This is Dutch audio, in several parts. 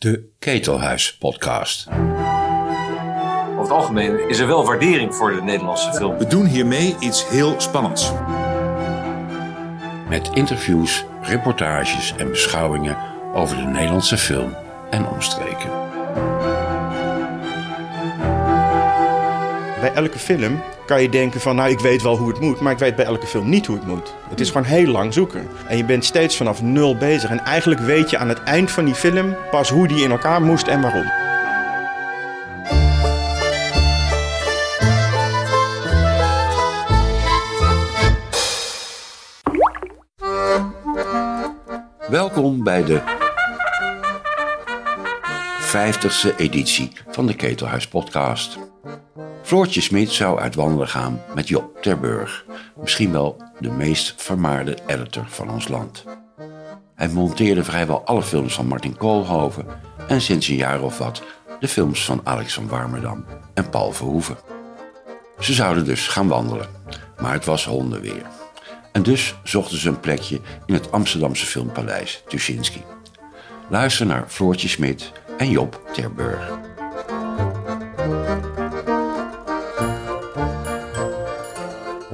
De Ketelhuis Podcast. Over het algemeen is er wel waardering voor de Nederlandse film. We doen hiermee iets heel spannends. Met interviews, reportages en beschouwingen over de Nederlandse film en omstreken. Bij elke film kan je denken van, nou ik weet wel hoe het moet, maar ik weet bij elke film niet hoe het moet. Het is gewoon heel lang zoeken. En je bent steeds vanaf nul bezig. En eigenlijk weet je aan het eind van die film pas hoe die in elkaar moest en waarom. Welkom bij de 50ste editie van de Ketelhuis Podcast. Floortje Smit zou uit wandelen gaan met Job Terburg, misschien wel de meest vermaarde editor van ons land. Hij monteerde vrijwel alle films van Martin Koolhoven en sinds een jaar of wat de films van Alex van Warmerdam en Paul Verhoeven. Ze zouden dus gaan wandelen, maar het was hondenweer. En dus zochten ze een plekje in het Amsterdamse filmpaleis Tuschinski. Luister naar Floortje Smit en Job Terburg.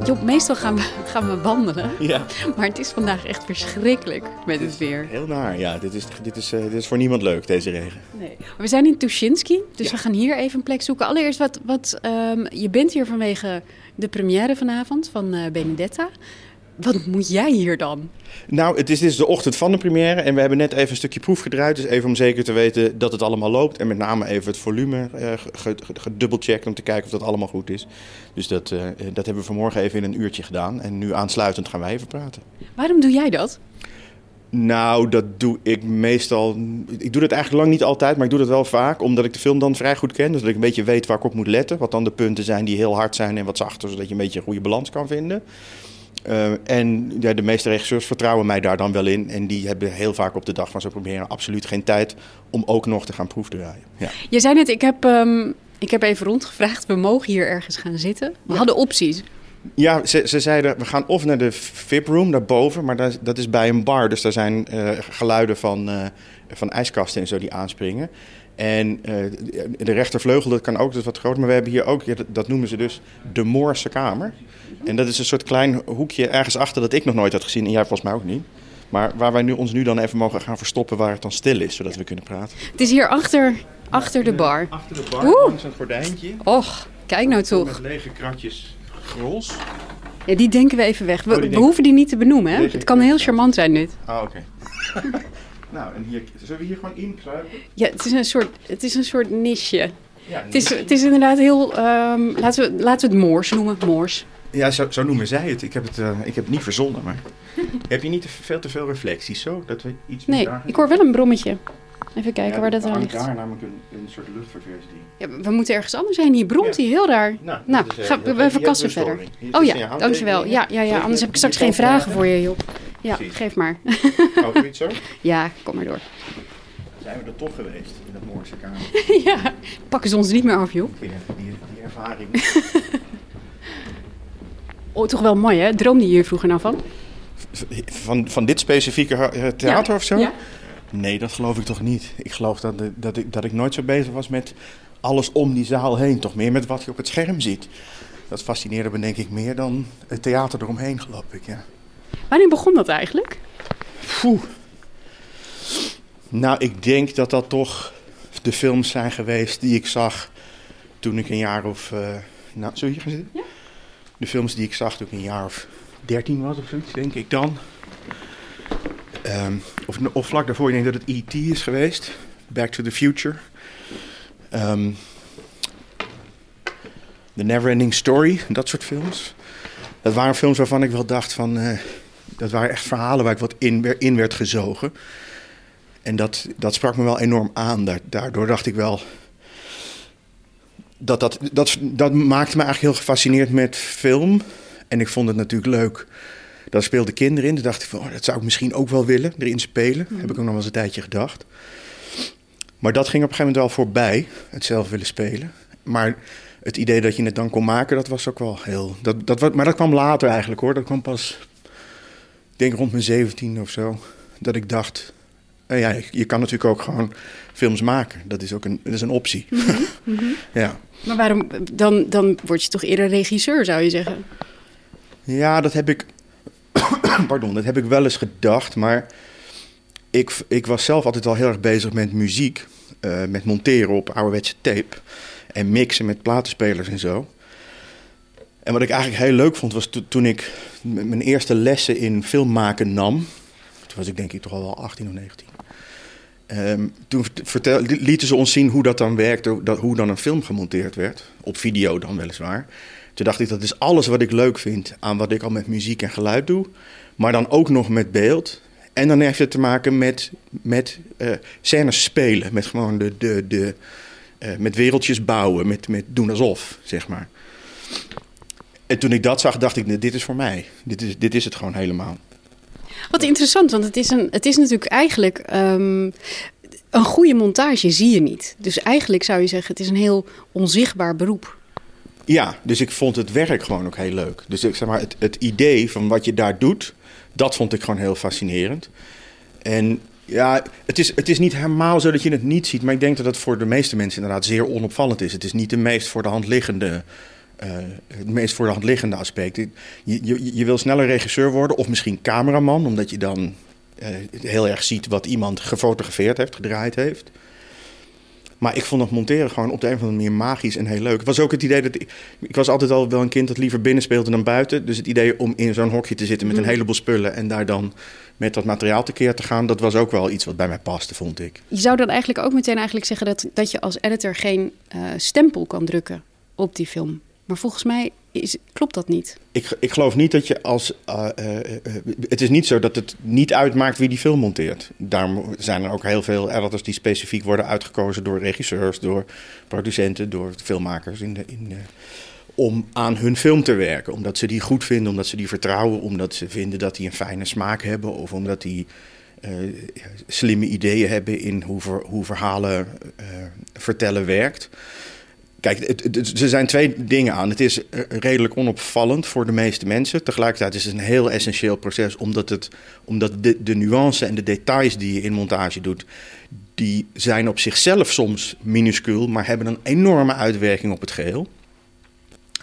Job, meestal gaan we, gaan we wandelen. Ja. Maar het is vandaag echt verschrikkelijk met het weer. Heel naar, ja. Dit is, dit is, eh, dit is voor niemand leuk, deze regen. Nee. Maar we zijn in Tuschinski, dus we gaan hier even een plek zoeken. Allereerst, wat, wat, ehm, je bent hier vanwege de première vanavond van eh, Benedetta. Wat moet jij hier dan? Nou, het is, dit is de ochtend van de première en we hebben net even een stukje proef gedraaid. Dus even om zeker te weten dat het allemaal loopt. En met name even het volume uh, gedubbelcheckt om te kijken of dat allemaal goed is. Dus dat, uh, dat hebben we vanmorgen even in een uurtje gedaan. En nu aansluitend gaan wij even praten. Waarom doe jij dat? Nou, dat doe ik meestal. Ik doe dat eigenlijk lang niet altijd, maar ik doe dat wel vaak. Omdat ik de film dan vrij goed ken. Dus dat ik een beetje weet waar ik op moet letten. Wat dan de punten zijn die heel hard zijn en wat zachter. Zodat je een beetje een goede balans kan vinden. Uh, en ja, de meeste regisseurs vertrouwen mij daar dan wel in. En die hebben heel vaak op de dag van zo'n proberen absoluut geen tijd om ook nog te gaan proefdraaien. Ja. Je zei net, ik heb, um, ik heb even rondgevraagd. We mogen hier ergens gaan zitten. We ja. hadden opties. Ja, ze, ze, zeiden we gaan of naar de VIP-room daarboven, maar dat, dat, is bij een bar. Dus daar zijn uh, geluiden van, uh, van ijskasten en zo die aanspringen. En uh, de rechtervleugel, dat kan ook, dat is wat groter. Maar we hebben hier ook, dat noemen ze dus de Moorse Kamer. En dat is een soort klein hoekje ergens achter dat ik nog nooit had gezien. En jij volgens mij ook niet. Maar waar wij nu, ons nu dan even mogen gaan verstoppen waar het dan stil is, zodat we kunnen praten. Het is hier achter, achter de bar. Achter de bar, Oeh. langs een gordijntje. Och, kijk nou toch. Met lege kratjes grols. Ja, die denken we even weg. We, oh, we hoeven die niet te benoemen, hè? Het kan heel charmant zijn, dit. Ah, oké. Okay. nou, en hier, zullen we hier gewoon inkruipen? Ja, het is een soort, het is een soort niche. Ja, het, is, het is inderdaad heel, um, laten, we, laten we het moors noemen, moors. Ja, zo, zo, noemen zij het. Ik heb het, uh, ik heb het niet verzonnen, maar... heb je niet te veel te veel reflecties zo? Dat we iets nee, ik hoor wel een brommetje. Even kijken ja, waar dat aan ligt. daar namelijk een, een soort luchtverversing. Ja, we moeten ergens anders zijn. Hier bromt hij heel raar. Nou, nou is, ga, we verkassen verder. Oh ja, dankjewel. Ja, ja, ja, anders heb ik straks geen vragen voor je, Job. Ja, geef maar. Oh, iets zo? Ja, kom maar door. Zijn we er toch geweest, in dat Moorse kamer? ja, pakken ze ons niet meer af, joh. Die, die, die ervaring. Oh, toch wel mooi, hè? Droomde je hier vroeger nou van? Van, van dit specifieke theater ja. of zo? Ja. Nee, dat geloof ik toch niet. Ik geloof dat, dat, ik, dat ik nooit zo bezig was met alles om die zaal heen. Toch meer met wat je op het scherm ziet. Dat fascineerde me denk ik meer dan het theater eromheen, geloof ik, ja. Wanneer begon dat eigenlijk? Poeh. Nou, ik denk dat dat toch de films zijn geweest die ik zag toen ik een jaar of... Uh, nou, we hier gaan zitten? Ja de films die ik zag toen ik een jaar of dertien was of zoiets, denk ik dan. Um, of, of, vlak daarvoor, ik denk dat het E.T. is geweest. Back to the Future. Um, the Neverending Story, dat soort films. Dat waren films waarvan ik wel dacht van... Uh, dat waren echt verhalen waar ik wat in, in werd gezogen. En dat, dat sprak me wel enorm aan. Daardoor dacht ik wel dat, dat, dat, dat maakte me eigenlijk heel gefascineerd met film. En ik vond het natuurlijk leuk. Daar speelden kinderen in. Toen dacht ik van, oh, dat zou ik misschien ook wel willen, erin spelen. Mm. Heb ik ook nog wel eens een tijdje gedacht. Maar dat ging op een gegeven moment wel voorbij, het zelf willen spelen. Maar het idee dat je het dan kon maken, dat was ook wel heel... Dat, dat, maar dat kwam later eigenlijk hoor. Dat kwam pas, ik denk rond mijn 17 of zo. Dat ik dacht, En ja, je kan natuurlijk ook gewoon films maken. Dat is ook een, dat is een optie. ja. Maar waarom, dan, dan word je toch eerder regisseur, zou je zeggen? ja, dat heb ik. Pardon, dat heb ik wel eens gedacht. Maar ik, ik was zelf altijd al heel erg bezig met muziek. eh, met monteren op ouderwetse tape. En mixen met platenspelers en zo. En wat ik eigenlijk heel leuk vond, was to- toen ik mijn eerste lessen in filmmaken nam. Toen was ik denk ik toch al wel 18 of 19. Ehm, toen lieten ze ons zien hoe dat dan werkte, hoe dan een film gemonteerd werd. Op video dan weliswaar. Toen dacht ik, dat is alles wat ik leuk vind aan wat ik al met muziek en geluid doe. Maar dan ook nog met beeld. En dan heeft het te maken met, met eh scènes spelen. Met gewoon de, de, de, eh, met wereldjes bouwen, met, met doen alsof, zeg maar. En toen ik dat zag, dacht ik, dit is voor mij. Dit is, dit is het gewoon helemaal. Wat interessant, want het is, een, het is natuurlijk eigenlijk... ehm, een goede montage zie je niet. Dus eigenlijk zou je zeggen, het is een heel onzichtbaar beroep. Ja, dus ik vond het werk gewoon ook heel leuk. Dus ik zeg maar, het, het idee van wat je daar doet, dat vond ik gewoon heel fascinerend. En ja, het is, het is niet helemaal zo dat je het niet ziet, maar ik denk dat het voor de meeste mensen inderdaad zeer onopvallend is. Het is niet de meest voor de hand liggende, eh, het meest voor de hand liggende aspect. Je, je, wil sneller regisseur worden of misschien cameraman, omdat je dan eh, heel erg ziet wat iemand gefotografeerd heeft, gedraaid heeft. Maar ik vond het monteren gewoon op de een of andere manier magisch en heel leuk. Het was ook het idee dat ik, ik was altijd al wel een kind dat liever binnen speelde dan buiten. Dus het idee om in zo'n hokje te zitten met een heleboel spullen en daar dan met dat materiaal tekeer te gaan, dat was ook wel iets wat bij mij paste, vond ik. Je zou dan eigenlijk ook meteen eigenlijk zeggen dat, dat je als editor geen eh, stempel kan drukken op die film. Maar volgens mij is, klopt dat niet. Ik, ik geloof niet dat je als. eh, eh, eh, het is niet zo dat het niet uitmaakt wie die film monteert. Daarom zijn er ook heel veel editors die specifiek worden uitgekozen door regisseurs, door producenten, door filmmakers in de, in om aan hun film te werken. Omdat ze die goed vinden, omdat ze die vertrouwen, omdat ze vinden dat die een fijne smaak hebben of omdat die slimme ideeën hebben in hoe, ver- hoe verhalen vertellen werkt. Kijk, er zijn twee dingen aan. Het is eh, redelijk onopvallend voor de meeste mensen. Tegelijkertijd is het een heel essentieel proces, omdat, het, omdat de, de nuance en de details die je in montage doet, die zijn op zichzelf soms minuscuul, maar hebben een enorme uitwerking op het geheel.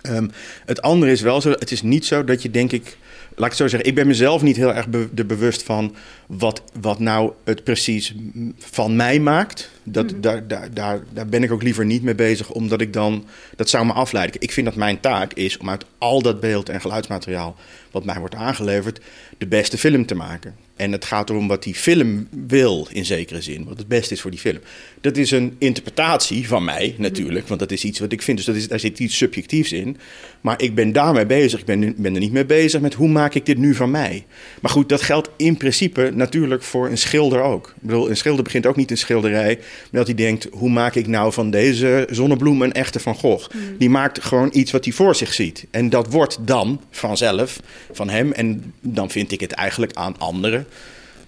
Ehm, het andere is wel zo, het is niet zo dat je denk ik, laat ik het zo zeggen, ik ben mezelf niet heel erg be- er bewust van wat, wat nou het precies van mij maakt. Dat, daar, daar, daar, daar ben ik ook liever niet mee bezig, omdat ik dan, dat zou me afleiden. Ik vind dat mijn taak is om uit al dat beeld en geluidsmateriaal wat mij wordt aangeleverd, de beste film te maken. En het gaat erom wat die film wil, in zekere zin. Wat het beste is voor die film. Dat is een interpretatie van mij, natuurlijk. Want dat is iets wat ik vind. Dus dat is, daar zit iets subjectiefs in. Maar ik ben daarmee bezig. Ik ben, ben er niet mee bezig met hoe maak ik dit nu van mij. Maar goed, dat geldt in principe natuurlijk voor een schilder ook. Ik bedoel, een schilder begint ook niet een schilderij... met dat hij denkt, hoe maak ik nou van deze zonnebloem een echte Van Gogh? Die maakt gewoon iets wat hij voor zich ziet. En dat wordt dan vanzelf van hem. En dan vind ik het eigenlijk aan anderen...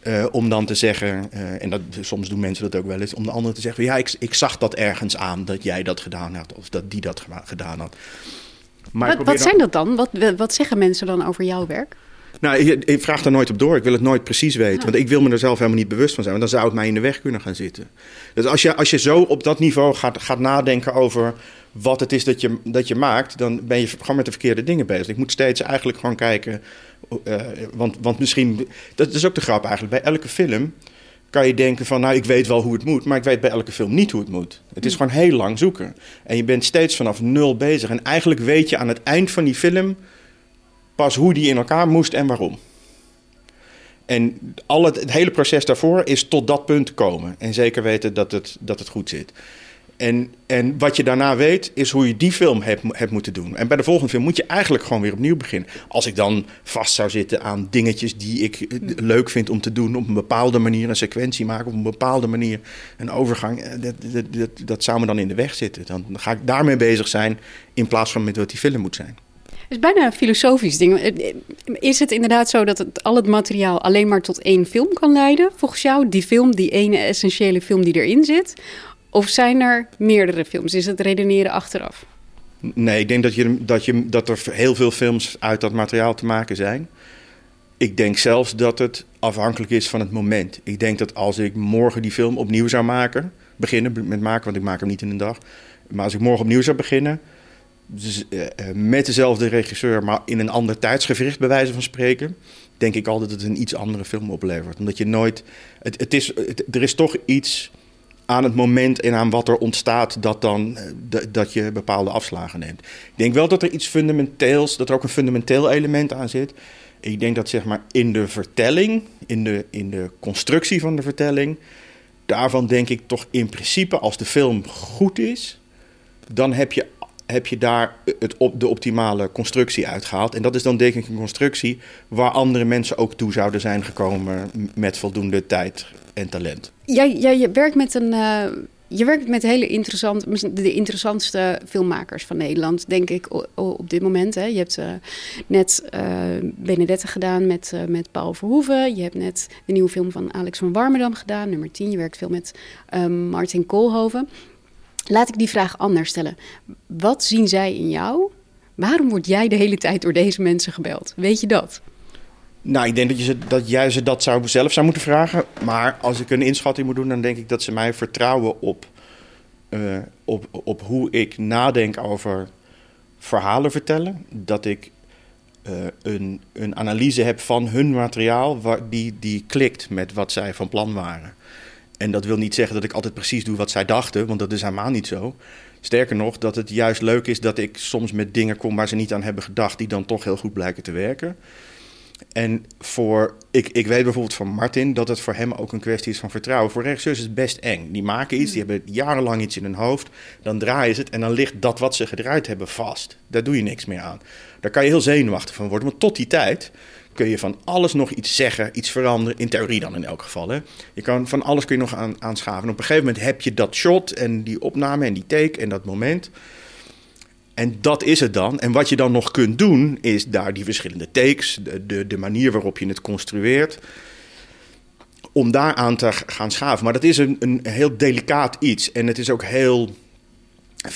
Eh, om dan te zeggen, eh, en dat, soms doen mensen dat ook wel eens, om de anderen te zeggen: Ja, ik, ik zag dat ergens aan dat jij dat gedaan had, of dat die dat gedaan had. Maar wat zijn dat dan? Wat, wat zeggen mensen dan over jouw werk? Nou, ik, ik vraag daar nooit op door. Ik wil het nooit precies weten. Want ik wil me er zelf helemaal niet bewust van zijn. Want dan zou het mij in de weg kunnen gaan zitten. Dus als je, als je zo op dat niveau gaat, gaat nadenken over wat het is dat je, dat je maakt, dan ben je gewoon met de verkeerde dingen bezig. Ik moet steeds eigenlijk gewoon kijken. eh, want, want misschien. Dat is ook de grap eigenlijk. Bij elke film kan je denken van, nou, ik weet wel hoe het moet, maar ik weet bij elke film niet hoe het moet. Het is gewoon heel lang zoeken. En je bent steeds vanaf nul bezig. En eigenlijk weet je aan het eind van die film pas hoe die in elkaar moest en waarom. En al het, hele proces daarvoor is tot dat punt komen. En zeker weten dat het, dat het goed zit. En, en wat je daarna weet, is hoe je die film hebt, hebt moeten doen. En bij de volgende film moet je eigenlijk gewoon weer opnieuw beginnen. Als ik dan vast zou zitten aan dingetjes die ik eh, leuk vind om te doen... op een bepaalde manier een sequentie maken, op een bepaalde manier een overgang... eh, Dat, dat, dat, dat zou me dan in de weg zitten. Dan ga ik daarmee bezig zijn in plaats van met wat die film moet zijn. Het is bijna een filosofisch ding. Is het inderdaad zo dat het, al het materiaal alleen maar tot één film kan leiden? Volgens jou, die film, die ene essentiële film die erin zit? Of zijn er meerdere films? Is het redeneren achteraf? Nee, ik denk dat, je, dat, je, dat er heel veel films uit dat materiaal te maken zijn. ik denk zelfs dat het afhankelijk is van het moment. Ik denk dat als ik morgen die film opnieuw zou maken, beginnen met maken, want ik maak hem niet in een dag. Maar als ik morgen opnieuw zou beginnen, met dezelfde regisseur, maar in een ander tijdsgevricht, bij wijze van spreken, denk ik altijd dat het een iets andere film oplevert. Omdat je nooit. Het, het is, er is toch iets aan het moment en aan wat er ontstaat, dat, dan, eh, dat je bepaalde afslagen neemt. Ik denk wel dat er iets fundamenteels, dat er ook een fundamenteel element aan zit. Ik denk dat zeg maar in de vertelling, in de, in de constructie van de vertelling, daarvan denk ik toch in principe, als de film goed is, dan heb je, heb je daar het op, de optimale constructie uitgehaald. En dat is dan denk ik een constructie waar andere mensen ook toe zouden zijn gekomen met voldoende tijd en talent. Jij, je werkt met een. Uh, je werkt met hele interessant, de interessantste filmmakers van Nederland, denk ik, op dit moment. Hè. Je hebt uh, net uh, Benedette gedaan met, met Paul Verhoeven. Je hebt net de nieuwe film van Alex van Warmerdam gedaan, nummer 10. Je werkt veel met Martin Koolhoven. Laat ik die vraag anders stellen. Wat zien zij in jou? Waarom word jij de hele tijd door deze mensen gebeld? Weet je dat? Nou, ik denk dat, je dat jij ze dat zou, zelf zou moeten vragen. Maar als ik een inschatting moet doen, dan denk ik dat ze mij vertrouwen op, uh, op, op hoe ik nadenk over verhalen vertellen. Dat ik uh, een, een analyse heb van hun materiaal waar, die, die klikt met wat zij van plan waren. En dat wil niet zeggen dat ik altijd precies doe wat zij dachten, want dat is helemaal niet zo. Sterker nog, dat het juist leuk is dat ik soms met dingen kom waar ze niet aan hebben gedacht, die dan toch heel goed blijken te werken. En voor, ik, ik weet bijvoorbeeld van Martin dat het voor hem ook een kwestie is van vertrouwen. Voor regisseurs is het best eng. Die maken iets, die hebben jarenlang iets in hun hoofd. Dan draaien ze het en dan ligt dat wat ze gedraaid hebben vast. Daar doe je niks meer aan. Daar kan je heel zenuwachtig van worden. Want tot die tijd kun je van alles nog iets zeggen, iets veranderen. In theorie dan in elk geval. Hè. Je kan van alles kun je nog aan, aanschaven. En op een gegeven moment heb je dat shot en die opname en die take en dat moment. En dat is het dan. En wat je dan nog kunt doen, is daar die verschillende takes, de, de, de manier waarop je het construeert, om daaraan te gaan schaven. Maar dat is een, een heel delicaat iets. En het is ook heel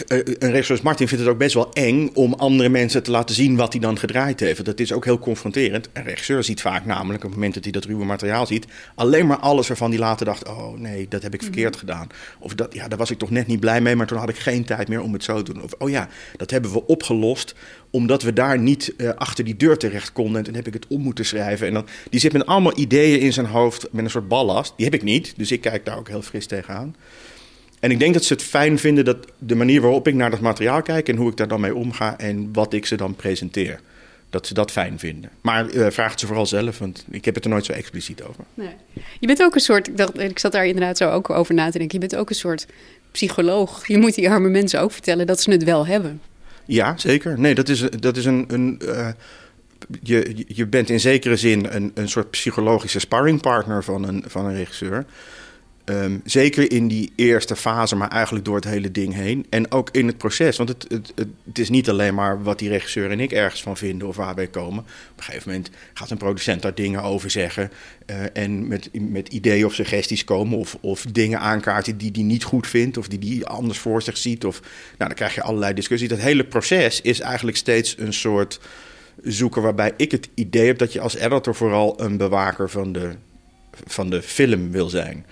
een regisseur als Martin vindt het ook best wel eng om andere mensen te laten zien wat hij dan gedraaid heeft. Dat is ook heel confronterend. Een regisseur ziet vaak namelijk, op het moment dat hij dat ruwe materiaal ziet, alleen maar alles waarvan hij later dacht: oh nee, dat heb ik verkeerd mhm. gedaan. Of dat, ja, daar was ik toch net niet blij mee, maar toen had ik geen tijd meer om het zo te doen. Of oh ja, dat hebben we opgelost omdat we daar niet uh, achter die deur terecht konden. En toen heb ik het om moeten schrijven. En dan, die zit met allemaal ideeën in zijn hoofd, met een soort ballast. Die heb ik niet, dus ik kijk daar ook heel fris tegenaan. En ik denk dat ze het fijn vinden dat de manier waarop ik naar dat materiaal kijk en hoe ik daar dan mee omga en wat ik ze dan presenteer. Dat ze dat fijn vinden. Maar uh, vraag het ze vooral zelf, want ik heb het er nooit zo expliciet over. Nee. Je bent ook een soort, ik, dacht, ik zat daar inderdaad zo ook over na te denken. Je bent ook een soort psycholoog. Je moet die arme mensen ook vertellen dat ze het wel hebben. Ja, zeker. Nee, dat is, dat is een. een uh, je, je bent in zekere zin een, een soort psychologische sparringpartner van een, van een regisseur. Ehm, zeker in die eerste fase, maar eigenlijk door het hele ding heen. En ook in het proces. Want het, het, het, is niet alleen maar wat die regisseur en ik ergens van vinden of waar wij komen. Op een gegeven moment gaat een producent daar dingen over zeggen. Uh, en met, met ideeën of suggesties komen. Of, of dingen aankaarten die hij niet goed vindt. Of die hij anders voor zich ziet. Of, nou, dan krijg je allerlei discussies. Dat hele proces is eigenlijk steeds een soort zoeken waarbij ik het idee heb dat je als editor vooral een bewaker van de, van de film wil zijn.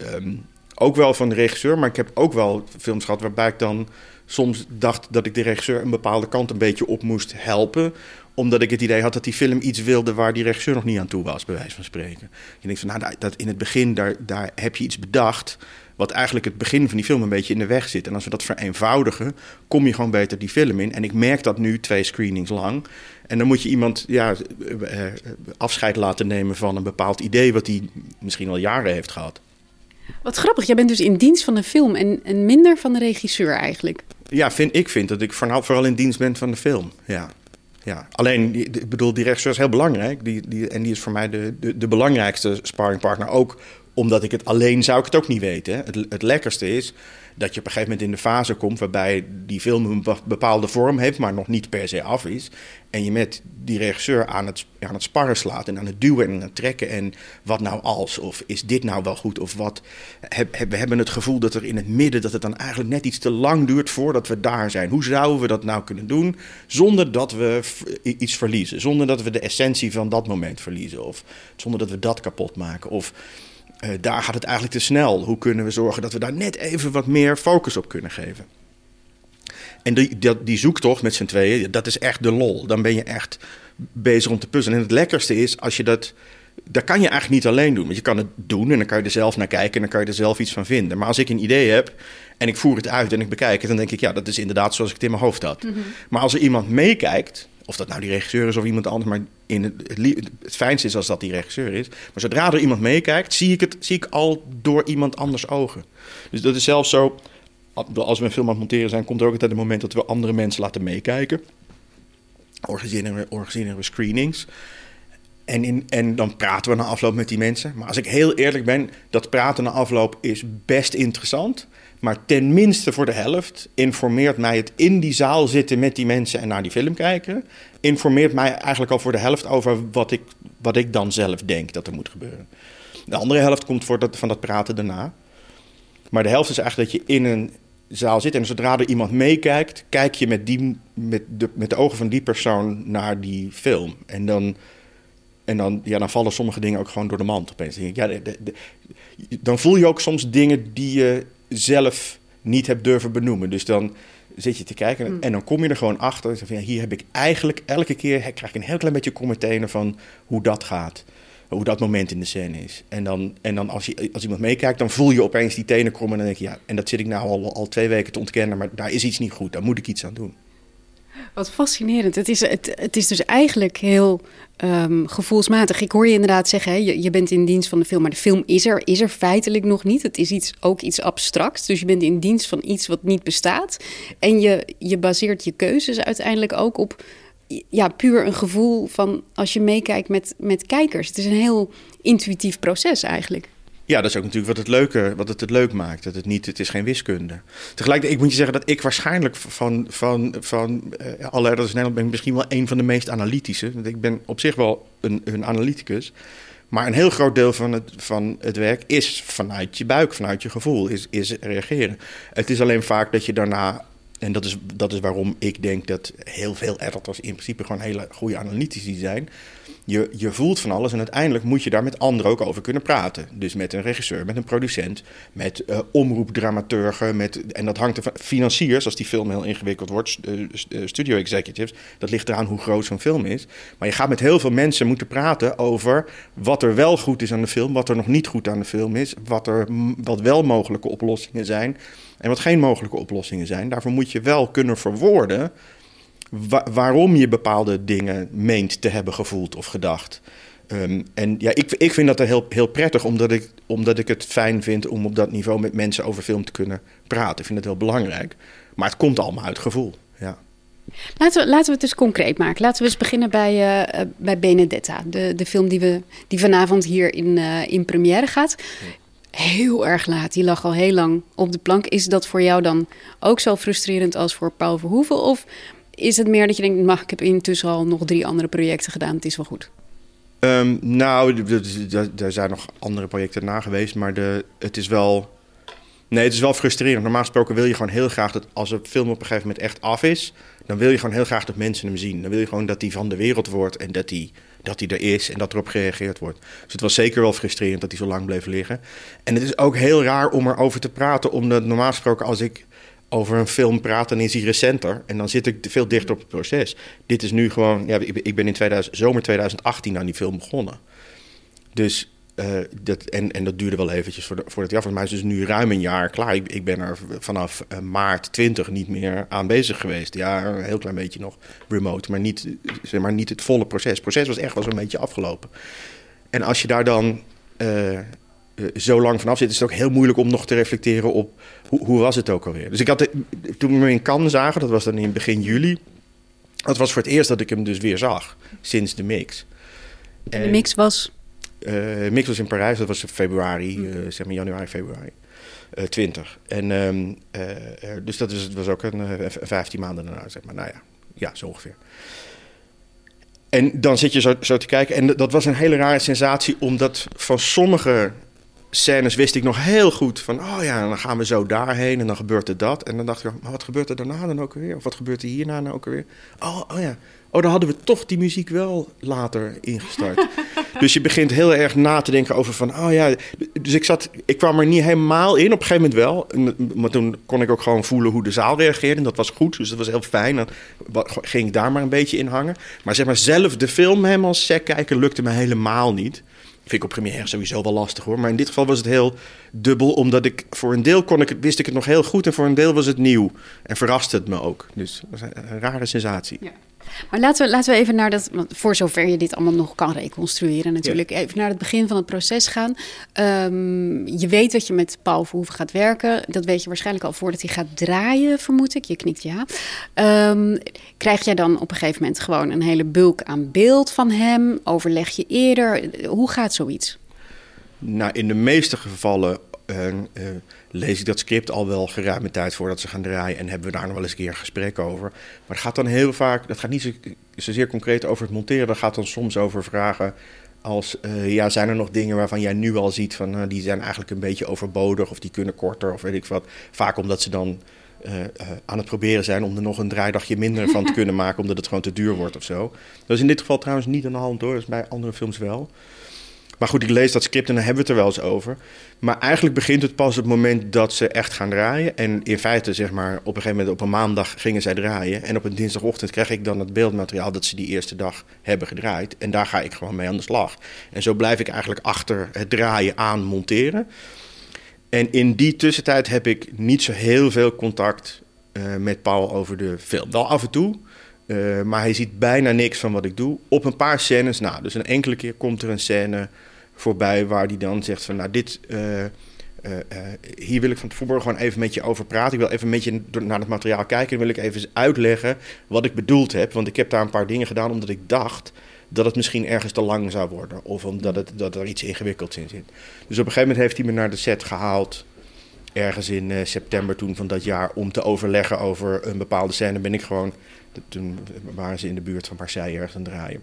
Ehm, ook wel van de regisseur, maar ik heb ook wel films gehad waarbij ik dan soms dacht dat ik de regisseur een bepaalde kant een beetje op moest helpen. Omdat ik het idee had dat die film iets wilde waar die regisseur nog niet aan toe was, bij wijze van spreken. Je denkt van, nou, dat in het begin, daar, daar heb je iets bedacht wat eigenlijk het begin van die film een beetje in de weg zit. En als we dat vereenvoudigen, kom je gewoon beter die film in. En ik merk dat nu twee screenings lang. En dan moet je iemand ja, eh, eh, afscheid laten nemen van een bepaald idee wat hij misschien al jaren heeft gehad. Wat grappig, jij bent dus in dienst van de film en, en minder van de regisseur eigenlijk. Ja, vind, ik vind dat ik vooral in dienst ben van de film. Ja. Ja, alleen, ik bedoel, die regisseur is heel belangrijk. Die, die, en die is voor mij de, de, de belangrijkste sparringpartner. Ook omdat ik het alleen zou ik het ook niet weten. Het, het lekkerste is dat je op een gegeven moment in de fase komt waarbij die film een bepaalde vorm heeft, maar nog niet per se af is. En je met die regisseur aan het, aan het sparren slaat en aan het duwen en aan het trekken. En wat nou als? Of is dit nou wel goed? Of wat? we hebben het gevoel dat er in het midden, dat het dan eigenlijk net iets te lang duurt voordat we daar zijn. Hoe zouden we dat nou kunnen doen zonder dat we iets verliezen? Zonder dat we de essentie van dat moment verliezen? Of zonder dat we dat kapot maken? Of uh, daar gaat het eigenlijk te snel. Hoe kunnen we zorgen dat we daar net even wat meer focus op kunnen geven? En die, die, die zoektocht met z'n tweeën, dat is echt de lol. Dan ben je echt bezig om te puzzelen. En het lekkerste is als je dat. Dat kan je eigenlijk niet alleen doen. Want je kan het doen en dan kan je er zelf naar kijken en dan kan je er zelf iets van vinden. Maar als ik een idee heb en ik voer het uit en ik bekijk het, dan denk ik, ja, dat is inderdaad zoals ik het in mijn hoofd had. Mhm. Maar als er iemand meekijkt, of dat nou die regisseur is of iemand anders, maar in het, het, fijnste is als dat die regisseur is. Maar zodra er iemand meekijkt, zie ik het zie ik al door iemand anders ogen. Dus dat is zelfs zo, als we een film aan het monteren zijn, komt er ook altijd een moment dat we andere mensen laten meekijken. Organiseren organiseren we screenings. En, en dan praten we na afloop met die mensen. Maar als ik heel eerlijk ben, dat praten na afloop is best interessant. Maar tenminste voor de helft informeert mij het in die zaal zitten met die mensen en naar die film kijken. Informeert mij eigenlijk al voor de helft over wat ik, wat ik dan zelf denk dat er moet gebeuren. De andere helft komt voor van dat praten daarna. Maar de helft is eigenlijk dat je in een zaal zit en zodra er iemand meekijkt, kijk je met, die, met, de, met de ogen van die persoon naar die film. En dan, en dan, ja, dan vallen sommige dingen ook gewoon door de mand opeens. Dan, ja, dan voel je ook soms dingen die je zelf niet hebt durven benoemen. Dus dan zit je te kijken en, hmm. dan kom je er gewoon achter. Van, ja, hier heb ik eigenlijk elke keer krijg ik een heel klein beetje commentaar van hoe dat gaat. Hoe dat moment in de scène is. En dan, en dan als, je, als iemand meekijkt, dan voel je opeens die tenen krommen. En dan denk je, ja, en dat zit ik nou al, al twee weken te ontkennen, maar daar is iets niet goed. Daar moet ik iets aan doen. Wat fascinerend. Het is, het, het is dus eigenlijk heel um, gevoelsmatig. Ik hoor je inderdaad zeggen, hè, je, je bent in dienst van de film, maar de film is er, is er feitelijk nog niet. Het is iets, ook iets abstracts. Dus je bent in dienst van iets wat niet bestaat. En je, je baseert je keuzes uiteindelijk ook op ja, puur een gevoel van als je meekijkt met, met kijkers. Het is een heel intuïtief proces eigenlijk. Ja, dat is ook natuurlijk wat het, leuke, wat het het leuk maakt. Dat het, niet, het is geen wiskunde. Tegelijkertijd, ik moet je zeggen dat ik waarschijnlijk van, van, van uh, alle in Nederland ben ik misschien wel een van de meest analytische. Want ik ben op zich wel een, een analyticus. Maar een heel groot deel van het, van het werk is vanuit je buik, vanuit je gevoel, is, is reageren. Het is alleen vaak dat je daarna en dat is, dat is waarom ik denk dat heel veel editors in principe gewoon hele goede analytici zijn. Je, je voelt van alles en uiteindelijk moet je daar met anderen ook over kunnen praten. Dus met een regisseur, met een producent, met uh, omroepdramaturgen. Met, en dat hangt er van financiers, als die film heel ingewikkeld wordt, uh, studio executives. Dat ligt eraan hoe groot zo'n film is. Maar je gaat met heel veel mensen moeten praten over wat er wel goed is aan de film, wat er nog niet goed aan de film is, wat, er, wat wel mogelijke oplossingen zijn en wat geen mogelijke oplossingen zijn. Daarvoor moet je wel kunnen verwoorden waarom je bepaalde dingen meent te hebben gevoeld of gedacht. Um, en ja, ik, ik vind dat heel, heel prettig, omdat ik, omdat ik het fijn vind om op dat niveau met mensen over film te kunnen praten. Ik vind het heel belangrijk. Maar het komt allemaal uit gevoel. Ja. Laten we, laten we het dus concreet maken. Laten we eens beginnen bij, uh, bij Benedetta, de, de film die, we, die vanavond hier in, uh, in première gaat heel erg laat. Die lag al heel lang op de plank. Is dat voor jou dan ook zo frustrerend als voor Paul Verhoeven? Of is het meer dat je denkt, mag ik heb intussen al nog drie andere projecten gedaan, het is wel goed? Um, nou, er zijn nog andere projecten na geweest, maar de, het is wel... Nee, het is wel frustrerend. Normaal gesproken wil je gewoon heel graag dat als een film op een gegeven moment echt af is, dan wil je gewoon heel graag dat mensen hem zien. Dan wil je gewoon dat hij van de wereld wordt en dat hij dat hij er is en dat erop gereageerd wordt. Dus het was zeker wel frustrerend dat hij zo lang bleef liggen. En het is ook heel raar om erover te praten, omdat normaal gesproken als ik over een film praat, dan is hij recenter. En dan zit ik veel dichter op het proces. Dit is nu gewoon, ja, ik ben in 2000, zomer 2018 aan die film begonnen. Dus uh, dat, en, en dat duurde wel eventjes voordat voor hij af was. Maar is dus nu ruim een jaar klaar. Ik, ik ben er vanaf uh, maart 20 niet meer aan bezig geweest. Ja, een heel klein beetje nog remote, maar niet, zeg maar niet het volle proces. Het proces was echt wel zo'n beetje afgelopen. En als je daar dan uh, zo lang vanaf zit, is het ook heel moeilijk om nog te reflecteren op hoe, hoe was het ook alweer. Dus ik had, toen we me in Cannes zagen, dat was dan in begin juli. Dat was voor het eerst dat ik hem dus weer zag sinds de mix. En de mix was? Uh, Mix was in Parijs, dat was in februari, uh, zeg maar januari, februari. 20. En um, dus dat is, was ook een 15 maanden daarna, zeg maar. Nou ja, ja, zo ongeveer. En dan zit je zo, zo te kijken. En dat was een hele rare sensatie, omdat van sommige scènes wist ik nog heel goed van, oh ja, dan gaan we zo daarheen en dan gebeurt er dat. En dan dacht ik, maar wat gebeurt er daarna dan ook weer? Of wat gebeurt er hierna dan ook weer? Oh, oh ja, oh, dan hadden we toch die muziek wel later ingestart. dus je begint heel erg na te denken over van, oh ja, dus ik zat, ik kwam er niet helemaal in, op een gegeven moment wel. Maar toen kon ik ook gewoon voelen hoe de zaal reageerde en dat was goed, dus dat was heel fijn. Dan ging ik daar maar een beetje in hangen. Maar zeg maar zelf de film helemaal sec kijken lukte me helemaal niet. Vind ik op première sowieso wel lastig hoor. Maar in dit geval was het heel dubbel. Omdat ik voor een deel kon ik, wist ik het nog heel goed. En voor een deel was het nieuw. En verraste het me ook. Dus dat was een rare sensatie. Ja. Maar laten we, laten we even naar dat, want voor zover je dit allemaal nog kan reconstrueren natuurlijk, even naar het begin van het proces gaan. Ehm, je weet dat je met Paul Verhoeven gaat werken. Dat weet je waarschijnlijk al voordat hij gaat draaien, vermoed ik. Je knikt ja. Um, krijg jij dan op een gegeven moment gewoon een hele bulk aan beeld van hem? Overleg je eerder? Hoe gaat zoiets? Nou, in de meeste gevallen uh, uh, lees ik dat script al wel geruime tijd voordat ze gaan draaien. En hebben we daar nog wel eens een keer een gesprek over. Maar het gaat dan heel vaak, dat gaat niet zo, zozeer concreet over het monteren. Dat gaat dan soms over vragen als, uh, ja, zijn er nog dingen waarvan jij nu al ziet van, uh, die zijn eigenlijk een beetje overbodig of die kunnen korter of weet ik wat. Vaak omdat ze dan uh, aan het proberen zijn om er nog een draaidagje minder van te kunnen maken, omdat het gewoon te duur wordt of zo. Dat is in dit geval trouwens niet aan de hand hoor, dat is bij andere films wel. Maar goed, ik lees dat script en dan hebben we het er wel eens over. Maar eigenlijk begint het pas op het moment dat ze echt gaan draaien. En in feite, zeg maar, op een gegeven moment op een maandag gingen zij draaien. En op een dinsdagochtend krijg ik dan het beeldmateriaal dat ze die eerste dag hebben gedraaid. En daar ga ik gewoon mee aan de slag. En zo blijf ik eigenlijk achter het draaien aan monteren. En in die tussentijd heb ik niet zo heel veel contact uh, met Paul over de film. Wel af en toe. Uh, maar hij ziet bijna niks van wat ik doe. Op een paar scènes na. Dus een enkele keer komt er een scène voorbij waar die dan zegt van nou dit, uh, uh, hier wil ik van tevoren gewoon even met je over praten. Ik wil even met je naar het materiaal kijken en wil ik even uitleggen wat ik bedoeld heb. Want ik heb daar een paar dingen gedaan omdat ik dacht dat het misschien ergens te lang zou worden. Of omdat het, dat er iets ingewikkelds in zit. Dus op een gegeven moment heeft hij me naar de set gehaald. Ergens in september toen van dat jaar. Om te overleggen over een bepaalde scène. Ben ik gewoon. Toen waren ze in de buurt van Marseille ergens aan het draaien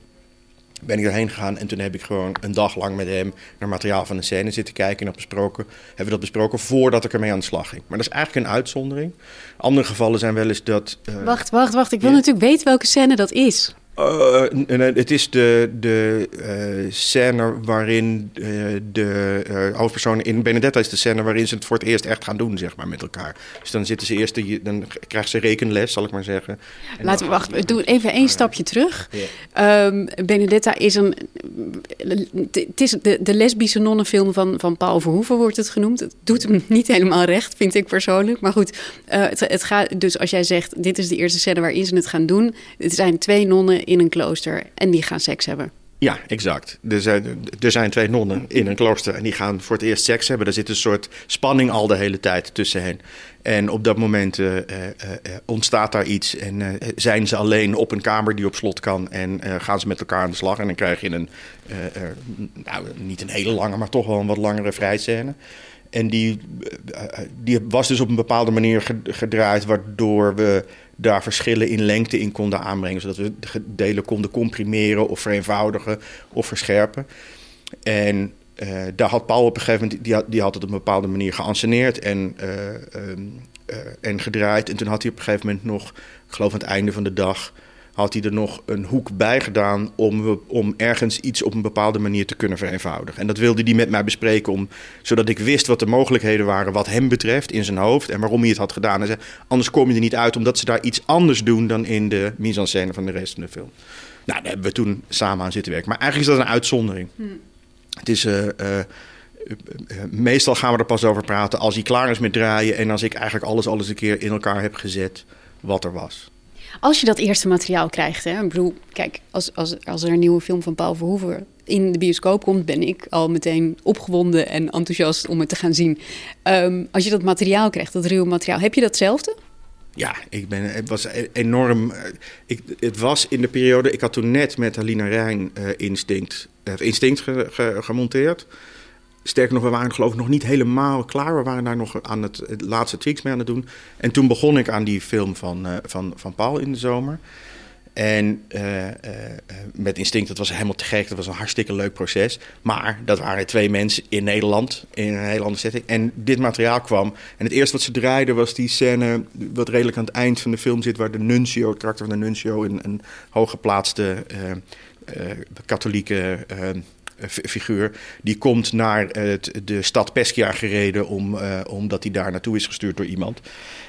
ben ik erheen gegaan en toen heb ik gewoon een dag lang met hem naar materiaal van de scène zitten kijken en dat besproken. Hebben we dat besproken voordat ik ermee aan de slag ging. Maar dat is eigenlijk een uitzondering. Andere gevallen zijn wel eens dat. Uh, wacht, wacht, wacht. Ik wil natuurlijk weten welke scène dat is. Uh, het is de, de uh, scène waarin uh, de hoofdpersoon in Benedetta is de scène waarin ze het voor het eerst echt gaan doen, zeg maar, met elkaar. Dus dan zitten ze eerst, dan krijgt ze rekenles, zal ik maar zeggen. Laten we wachten, we doen even één stapje terug. Um, Benedetta is een, het is de, de lesbische nonnenfilm van, van Paul Verhoeven wordt het genoemd. Het doet hem niet helemaal recht, vind ik persoonlijk. Maar goed, het, het gaat, dus als jij zegt, dit is de eerste scène waarin ze het gaan doen. Het zijn twee nonnen in een klooster en die gaan seks hebben. Ja, exact. Er zijn, er zijn twee nonnen in een klooster en die gaan voor het eerst seks hebben. Er zit een soort spanning al de hele tijd tussen hen. En op dat moment uh, uh, ontstaat daar iets en zijn ze alleen op een kamer die op slot kan en gaan ze met elkaar aan de slag. En dan krijg je een, nou, niet een hele lange, maar toch wel een wat langere vrijscène. En die, die was dus op een bepaalde manier gedraaid, waardoor we daar verschillen in lengte in konden aanbrengen. Zodat we de delen konden comprimeren of vereenvoudigen of verscherpen. En uh, daar had Paul op een gegeven moment, die had, die had het op een bepaalde manier geanceneerd en, uh, um, uh, en gedraaid. En toen had hij op een gegeven moment nog, ik geloof aan het einde van de dag, had hij er nog een hoek bij gedaan om, om ergens iets op een bepaalde manier te kunnen vereenvoudigen. En dat wilde hij met mij bespreken, om, zodat ik wist wat de mogelijkheden waren wat hem betreft in zijn hoofd en waarom hij het had gedaan. En zei, anders kom je er niet uit, omdat ze daar iets anders doen dan in de mise en scène van de rest van de film. Nou, daar hebben we toen samen aan zitten werken. Maar eigenlijk is dat een uitzondering. Hmm. Het is... Uh, uh, meestal gaan we er pas over praten als hij klaar is met draaien en als ik eigenlijk alles alles een keer in elkaar heb gezet wat er was. Als je dat eerste materiaal krijgt, hè, ik bedoel, kijk, als, als, als er een nieuwe film van Paul Verhoeven in de bioscoop komt, ben ik al meteen opgewonden en enthousiast om het te gaan zien. Um, als je dat materiaal krijgt, dat ruwe materiaal, heb je datzelfde? Ja, ik ben, het was e- enorm. eh, Ik, het was in de periode. Ik had toen net met Alina Rijn eh, Instinct, eh, Instinct ge- ge- gemonteerd. Sterker nog, we waren geloof ik nog niet helemaal klaar. We waren daar nog aan het, laatste tweaks mee aan het doen. En toen begon ik aan die film van, eh, van, van Paul in de zomer. En eh, eh, met Instinct, dat was helemaal te gek. Dat was een hartstikke leuk proces. Maar dat waren twee mensen in Nederland, in een hele andere setting. En dit materiaal kwam. En het eerste wat ze draaiden was die scène... wat redelijk aan het eind van de film zit... waar de nuncio, het karakter van de nuncio... een, een hooggeplaatste katholieke... eh, figuur. Die komt naar eh, het- de stad Pescia gereden om, eh, omdat hij daar naartoe is gestuurd door iemand.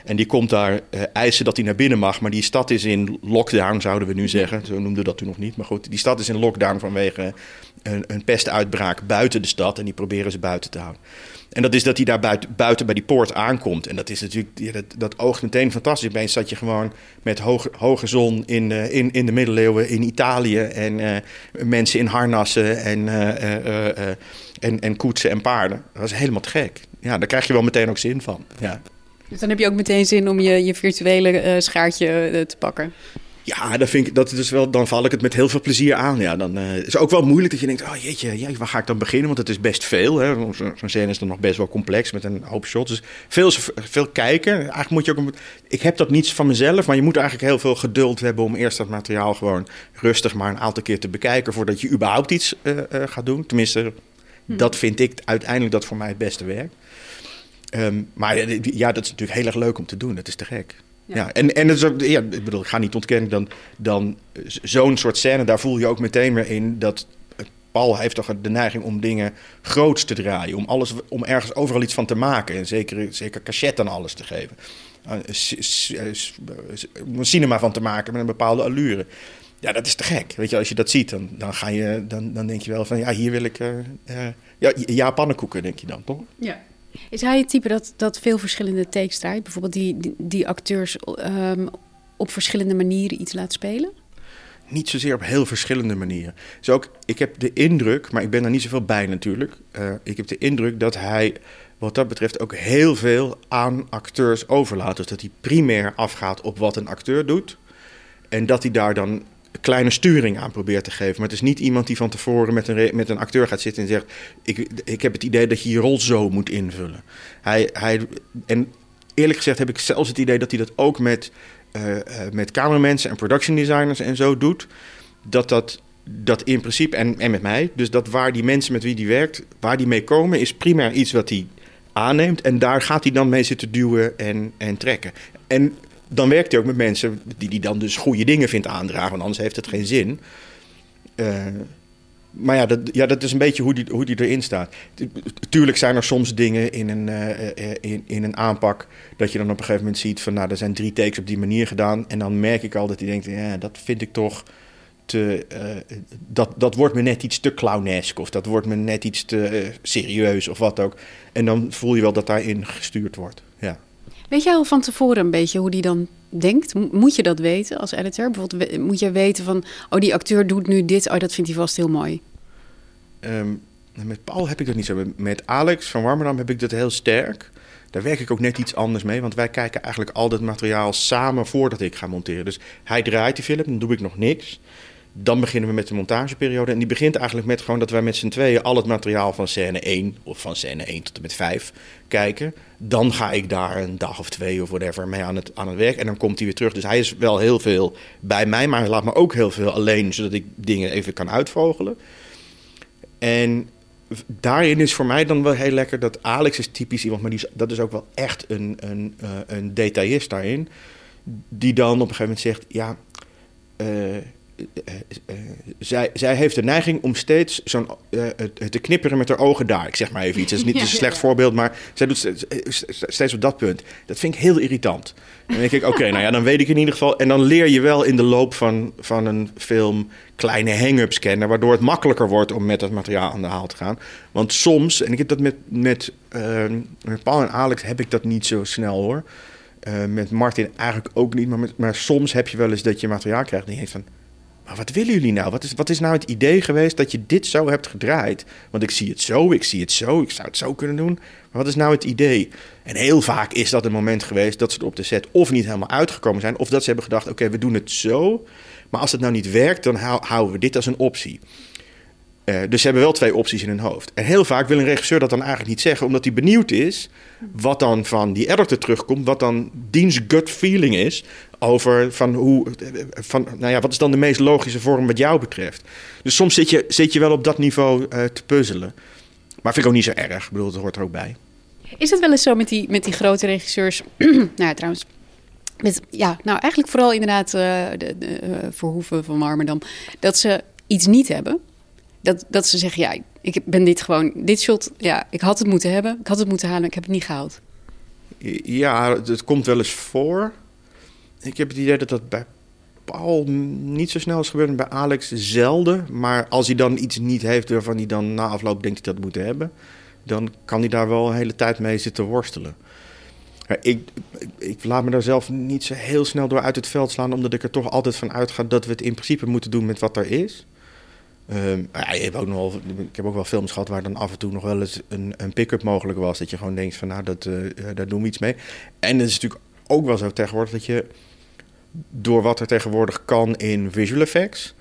En die komt daar eh, eisen dat hij naar binnen mag. Maar die stad is in lockdown, zouden we nu zeggen. Zo noemden we dat toen nog niet. Maar goed, die stad is in lockdown vanwege een, een pestuitbraak buiten de stad. En die proberen ze buiten te houden. En dat is dat hij daar buiten, buiten bij die poort aankomt. En dat is natuurlijk, dat, dat oogt meteen fantastisch. Opeens zat je gewoon met hoge, hoge zon in, eh, in, in de middeleeuwen in Italië. En eh, mensen in harnassen en, eh, en, en koetsen en paarden. Dat was helemaal te gek. Ja, daar krijg je wel meteen ook zin van. Ja. Dus dan heb je ook meteen zin om je, je virtuele schaartje te pakken. Ja, dat vind ik, dat is wel, dan val ik het met heel veel plezier aan. Ja, dan eh, is het ook wel moeilijk dat je denkt, oh jeetje, ja, waar ga ik dan beginnen? Want het is best veel. Zo'n scène is dan nog best wel complex met een hoop shots. Dus veel, veel kijken. Eigenlijk moet je ook, ik heb dat niet van mezelf, maar je moet eigenlijk heel veel geduld hebben om eerst dat materiaal gewoon rustig maar een aantal keer te bekijken voordat je überhaupt iets eh, eh, gaat doen. Tenminste, dat vind ik uiteindelijk dat voor mij het beste werk. Ehm, maar ja, dat is natuurlijk heel erg leuk om te doen. Dat is te gek. Ja. Ja, en, en het is ook, ja, ik bedoel, ik ga niet ontkennen, dan, dan eh, zo'n soort scène, daar voel je ook meteen weer in dat eh, Paul heeft toch de neiging om dingen groots te draaien, om, alles, om ergens overal iets van te maken en zeker, zeker cachet aan alles te geven. Eh, Om een cinema van te maken met een bepaalde allure. Ja, dat is te gek. Weet je, als je dat ziet, dan, dan, ga je, dan, dan denk je wel van, ja, hier wil ik... eh, ja, ja, pannenkoeken, denk je dan, toch? Ja. Is hij het type dat, dat veel verschillende takes draait? Bijvoorbeeld die, die, acteurs ehm, op verschillende manieren iets laat spelen? Niet zozeer op heel verschillende manieren. Dus ook, ik heb de indruk, maar ik ben er niet zoveel bij natuurlijk. eh, ik heb de indruk dat hij wat dat betreft ook heel veel aan acteurs overlaat. Dus dat hij primair afgaat op wat een acteur doet. En dat hij daar dan kleine sturing aan probeert te geven. Maar het is niet iemand die van tevoren met een, met een acteur gaat zitten en zegt... Ik, ik heb het idee dat je je rol zo moet invullen. Hij, hij, en eerlijk gezegd heb ik zelfs het idee dat hij dat ook met, eh, met cameramensen en production designers en zo doet. Dat dat, dat in principe, en, en met mij, dus dat waar die mensen met wie die werkt, waar die mee komen, is primair iets wat hij aanneemt. En daar gaat hij dan mee zitten duwen en, en trekken. En dan werkt hij ook met mensen die hij dan dus goede dingen vindt aandragen, want anders heeft het geen zin. Eh, maar ja dat, ja, dat is een beetje hoe die, hoe die erin staat. Tu- Tuurlijk zijn er soms dingen in een, eh, eh, in, in een aanpak dat je dan op een gegeven moment ziet van nou, er zijn drie takes op die manier gedaan. En dan merk ik al dat hij denkt, ja, dat vind ik toch te, dat, dat wordt me net iets te clownesk of dat wordt me net iets te serieus of wat ook. En dan voel je wel dat daarin gestuurd wordt. Ja. Weet jij al van tevoren een beetje hoe die dan denkt? Mo- Moet je dat weten als editor? Bijvoorbeeld, moet je weten van, oh, die acteur doet nu dit, oh, dat vindt hij vast heel mooi. Ehm, met Paul heb ik dat niet zo. Met- Met Alex van Warmerdam heb ik dat heel sterk. Daar werk ik ook net iets anders mee, want wij kijken eigenlijk al dat materiaal samen voordat ik ga monteren. Dus hij draait die film, dan doe ik nog niks. Dan beginnen we met de montageperiode. En die begint eigenlijk met gewoon dat wij met z'n tweeën al het materiaal van scène 1 of van scène 1 tot en met 5 kijken. Dan ga ik daar een dag of twee of whatever mee aan het, aan het werk. En dan komt hij weer terug. Dus hij is wel heel veel bij mij, maar hij laat me ook heel veel alleen, zodat ik dingen even kan uitvogelen. En daarin is voor mij dan wel heel lekker dat Alex is typisch iemand, maar die is, dat is ook wel echt een, een, eh, een detailist daarin. Die dan op een gegeven moment zegt, ja, eh, zij, zij heeft de neiging om steeds zo'n, eh, het- te knipperen met haar ogen daar. Ik zeg maar even iets, dat is niet Ja, een slecht ja. voorbeeld, maar zij doet steeds, steeds op dat punt. Dat vind ik heel irritant. Dan denk ik, oké, nou ja, dan weet ik in ieder geval... En dan leer je wel in de loop van, van een film kleine hang-ups kennen... waardoor het makkelijker wordt om met dat materiaal aan de haal te gaan. Want soms, en ik heb dat met, met, eh, met Paul en Alex heb ik dat niet zo snel hoor... Eh, met Martin eigenlijk ook niet, maar, met- maar soms heb je wel eens dat je materiaal krijgt en je denkt van... maar wat willen jullie nou? Wat is, wat is nou het idee geweest dat je dit zo hebt gedraaid? Want ik zie het zo, ik zie het zo, ik zou het zo kunnen doen. Maar wat is nou het idee? En heel vaak is dat een moment geweest dat ze er op de set of niet helemaal uitgekomen zijn, of dat ze hebben gedacht: oké, we doen het zo. Maar als het nou niet werkt, dan houden we dit als een optie. Uh, dus ze hebben wel twee opties in hun hoofd. En heel vaak wil een regisseur dat dan eigenlijk niet zeggen, omdat hij benieuwd is wat dan van die editor terugkomt, wat dan diens gut feeling is over van hoe, van, nou ja, wat is dan de meest logische vorm wat jou betreft. Dus soms zit je, zit je wel op dat niveau uh, te puzzelen. Maar vind ik ook niet zo erg. Ik bedoel, dat hoort er ook bij. Is het wel eens zo met die, met die grote regisseurs? nou ja, trouwens. Met, ja, nou eigenlijk vooral inderdaad uh, de, de Verhoeven van Warmerdam. Dat ze iets niet hebben. Dat, dat ze zeggen, ja, ik ben dit gewoon, dit shot, ja, ik had het moeten hebben. Ik had het moeten halen, ik heb het niet gehaald. Ja, het komt wel eens voor. Ik heb het idee dat dat bij Paul niet zo snel is gebeurd. Bij Alex zelden. Maar als hij dan iets niet heeft waarvan hij dan na afloop denkt hij dat moet hebben... dan kan hij daar wel een hele tijd mee zitten worstelen. Ik, ik, laat me daar zelf niet zo heel snel door uit het veld slaan... omdat ik er toch altijd van uitga dat we het in principe moeten doen met wat er is... Um, ja, je hebt ook nog wel, ik heb ook wel films gehad waar dan af en toe nog wel eens een, een pick-up mogelijk was. Dat je gewoon denkt van nou, dat, uh, daar doen we iets mee. En het is natuurlijk ook wel zo tegenwoordig dat je door wat er tegenwoordig kan in visual effects,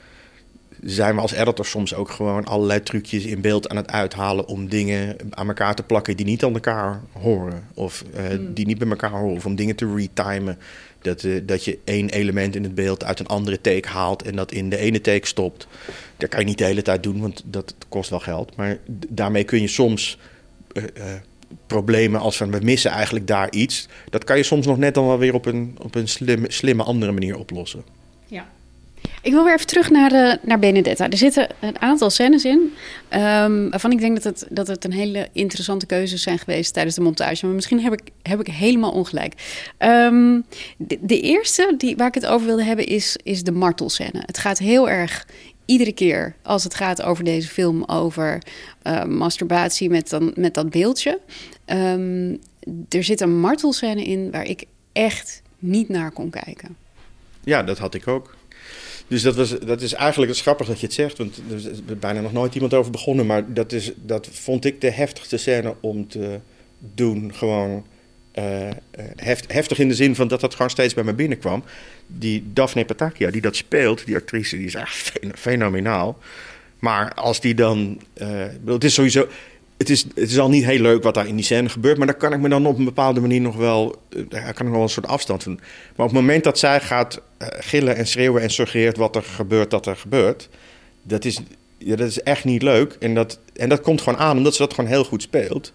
zijn we als editor soms ook gewoon allerlei trucjes in beeld aan het uithalen om dingen aan elkaar te plakken die niet aan elkaar horen. Of uh, die niet bij elkaar horen. Of om dingen te retimen. Dat, uh, dat je één element in het beeld uit een andere take haalt en dat in de ene take stopt. Dat kan je niet de hele tijd doen, want dat kost wel geld. Maar daarmee kun je soms uh, problemen als van we missen eigenlijk daar iets. Dat kan je soms nog net dan wel weer op een, op een slimme, slimme andere manier oplossen. Ja. Ik wil weer even terug naar, de, naar Benedetta. Er zitten een aantal scènes in. Um, waarvan ik denk dat het, dat het een hele interessante keuzes zijn geweest tijdens de montage. Maar misschien heb ik, heb ik helemaal ongelijk. Um, de, eerste die, waar ik het over wilde hebben is, is de martelscène. Het gaat heel erg iedere keer als het gaat over deze film, over uh, masturbatie met, dan, met dat beeldje. Um, er zit een martelscène in waar ik echt niet naar kon kijken. Ja, dat had ik ook. Dus dat, was, dat is eigenlijk het grappig dat je het zegt, want er is bijna nog nooit iemand over begonnen. Maar dat, is, dat vond ik de heftigste scène om te doen. Gewoon uh, heft, heftig in de zin van dat dat gewoon steeds bij me binnenkwam. Die Daphne Patakia, die dat speelt, die actrice, die is echt fenomenaal. Maar als die dan. Uh, het is sowieso. Het is, het is al niet heel leuk wat daar in die scène gebeurt. Maar daar kan ik me dan op een bepaalde manier nog wel. Daar kan ik nog wel een soort afstand van. Maar op het moment dat zij gaat gillen en schreeuwen en suggereert wat er gebeurt, dat er gebeurt. Dat is, ja, dat is echt niet leuk. En dat, en dat komt gewoon aan omdat ze dat gewoon heel goed speelt.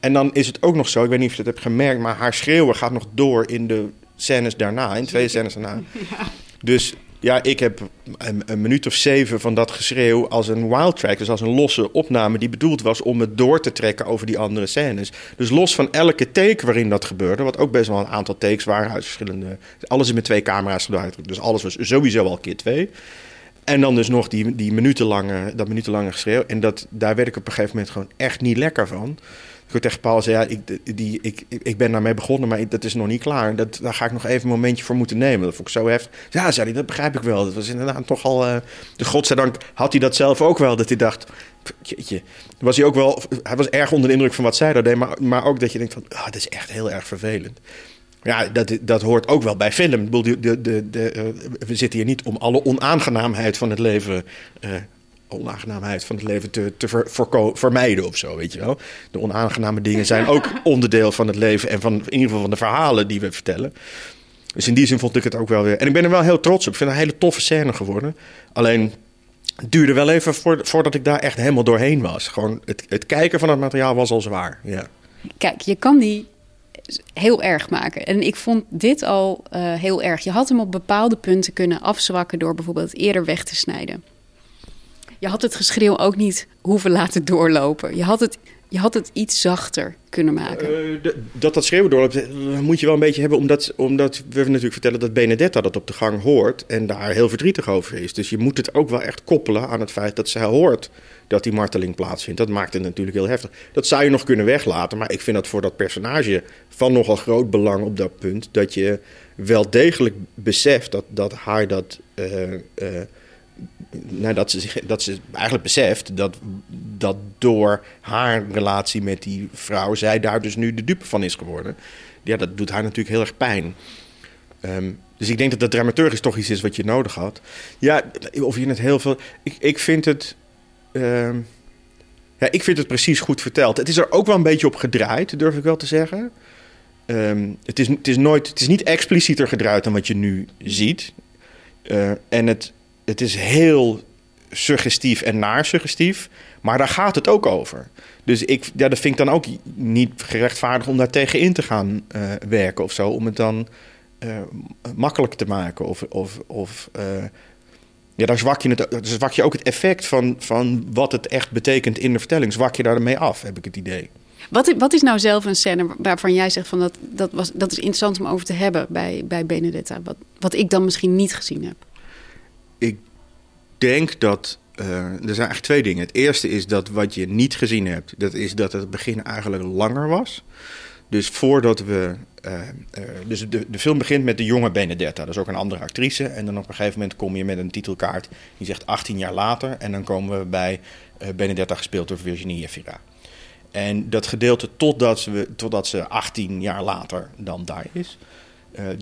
En dan is het ook nog zo, ik weet niet of je het hebt gemerkt, maar haar schreeuwen gaat nog door in de scènes daarna, in twee scènes daarna. Ja. Dus ja, ik heb een, minuut of zeven van dat geschreeuw als een wild track, dus als een losse opname die bedoeld was om het door te trekken over die andere scènes. Dus los van elke take waarin dat gebeurde, wat ook best wel een aantal takes waren uit verschillende. Alles is met twee camera's gedaan, dus alles was sowieso al keer twee. En dan dus nog die, die minutenlange, dat minutenlange geschreeuw. En dat, daar werd ik op een gegeven moment gewoon echt niet lekker van. Ik tegen Paul zei, ja, ik, die, ik, ik ben daarmee begonnen, maar dat is nog niet klaar. Dat, daar ga ik nog even een momentje voor moeten nemen. Dat vond ik zo heftig. Ja, zei hij, dat begrijp ik wel. Dat was inderdaad toch al... Uh, de godzijdank had hij dat zelf ook wel, dat hij dacht... Was hij ook wel... Hij was erg onder de indruk van wat zij daar deed, maar, maar ook dat je denkt van... Oh, dat is echt heel erg vervelend. Ja, dat, dat hoort ook wel bij film. De, de, de, de, uh, we zitten hier niet om alle onaangenaamheid van het leven uh, onaangenaamheid van het leven te, te ver, vermijden of zo, weet je wel. De onaangename dingen zijn ook onderdeel van het leven en van in ieder geval van de verhalen die we vertellen. Dus in die zin vond ik het ook wel weer. En ik ben er wel heel trots op. Ik vind het een hele toffe scène geworden. Alleen het duurde wel even voordat ik daar echt helemaal doorheen was. Gewoon het, het kijken van het materiaal was al zwaar. Ja. Kijk, je kan die heel erg maken. En ik vond dit al uh, heel erg. Je had hem op bepaalde punten kunnen afzwakken door bijvoorbeeld eerder weg te snijden. Je had het geschreeuw ook niet hoeven laten doorlopen. Je had het, je had het iets zachter kunnen maken. Uh, dat dat schreeuwen doorloopt, eh, moet je wel een beetje hebben. Omdat, omdat we natuurlijk vertellen dat Benedetta dat op de gang hoort. En daar heel verdrietig over is. Dus je moet het ook wel echt koppelen aan het feit dat zij hoort dat die marteling plaatsvindt. Dat maakt het natuurlijk heel heftig. Dat zou je nog kunnen weglaten. Maar ik vind dat voor dat personage van nogal groot belang op dat punt. Dat je wel degelijk beseft dat, dat haar dat... Uh, nou, dat, ze zich, dat ze eigenlijk beseft dat, dat door haar relatie met die vrouw... zij daar dus nu de dupe van is geworden. Ja, dat doet haar natuurlijk heel erg pijn. Ehm, dus ik denk dat dat dramaturgisch toch iets is wat je nodig had. Ja, of je het heel veel... Ik, ik vind het... ehm, ja, ik vind het precies goed verteld. Het is er ook wel een beetje op gedraaid, durf ik wel te zeggen. Ehm, het, is, het, is nooit, het is niet explicieter gedraaid dan wat je nu ziet. Eh, en het, het is heel suggestief en naar-suggestief. Maar daar gaat het ook over. Dus ik, ja, dat vind ik dan ook niet gerechtvaardigd om daar tegen in te gaan eh, werken of zo. Om het dan eh, makkelijk te maken. Of, of, of eh, ja, daar zwak je, het, zwak je ook het effect van, van wat het echt betekent in de vertelling. Zwak je daarmee af, heb ik het idee. Wat, wat is nou zelf een scène waarvan jij zegt van dat, dat, was, dat is interessant om over te hebben bij, bij Benedetta? Wat, wat ik dan misschien niet gezien heb. Denk dat. eh, er zijn eigenlijk twee dingen. Het eerste is dat wat je niet gezien hebt, dat is dat het begin eigenlijk langer was. Dus voordat we. eh, eh, dus de, de film begint met de jonge Benedetta. Dat is ook een andere actrice. En dan op een gegeven moment kom je met een titelkaart die zegt 18 jaar later. En dan komen we bij Benedetta gespeeld door Virginie Efira. En dat gedeelte totdat, we, totdat ze 18 jaar later dan daar is,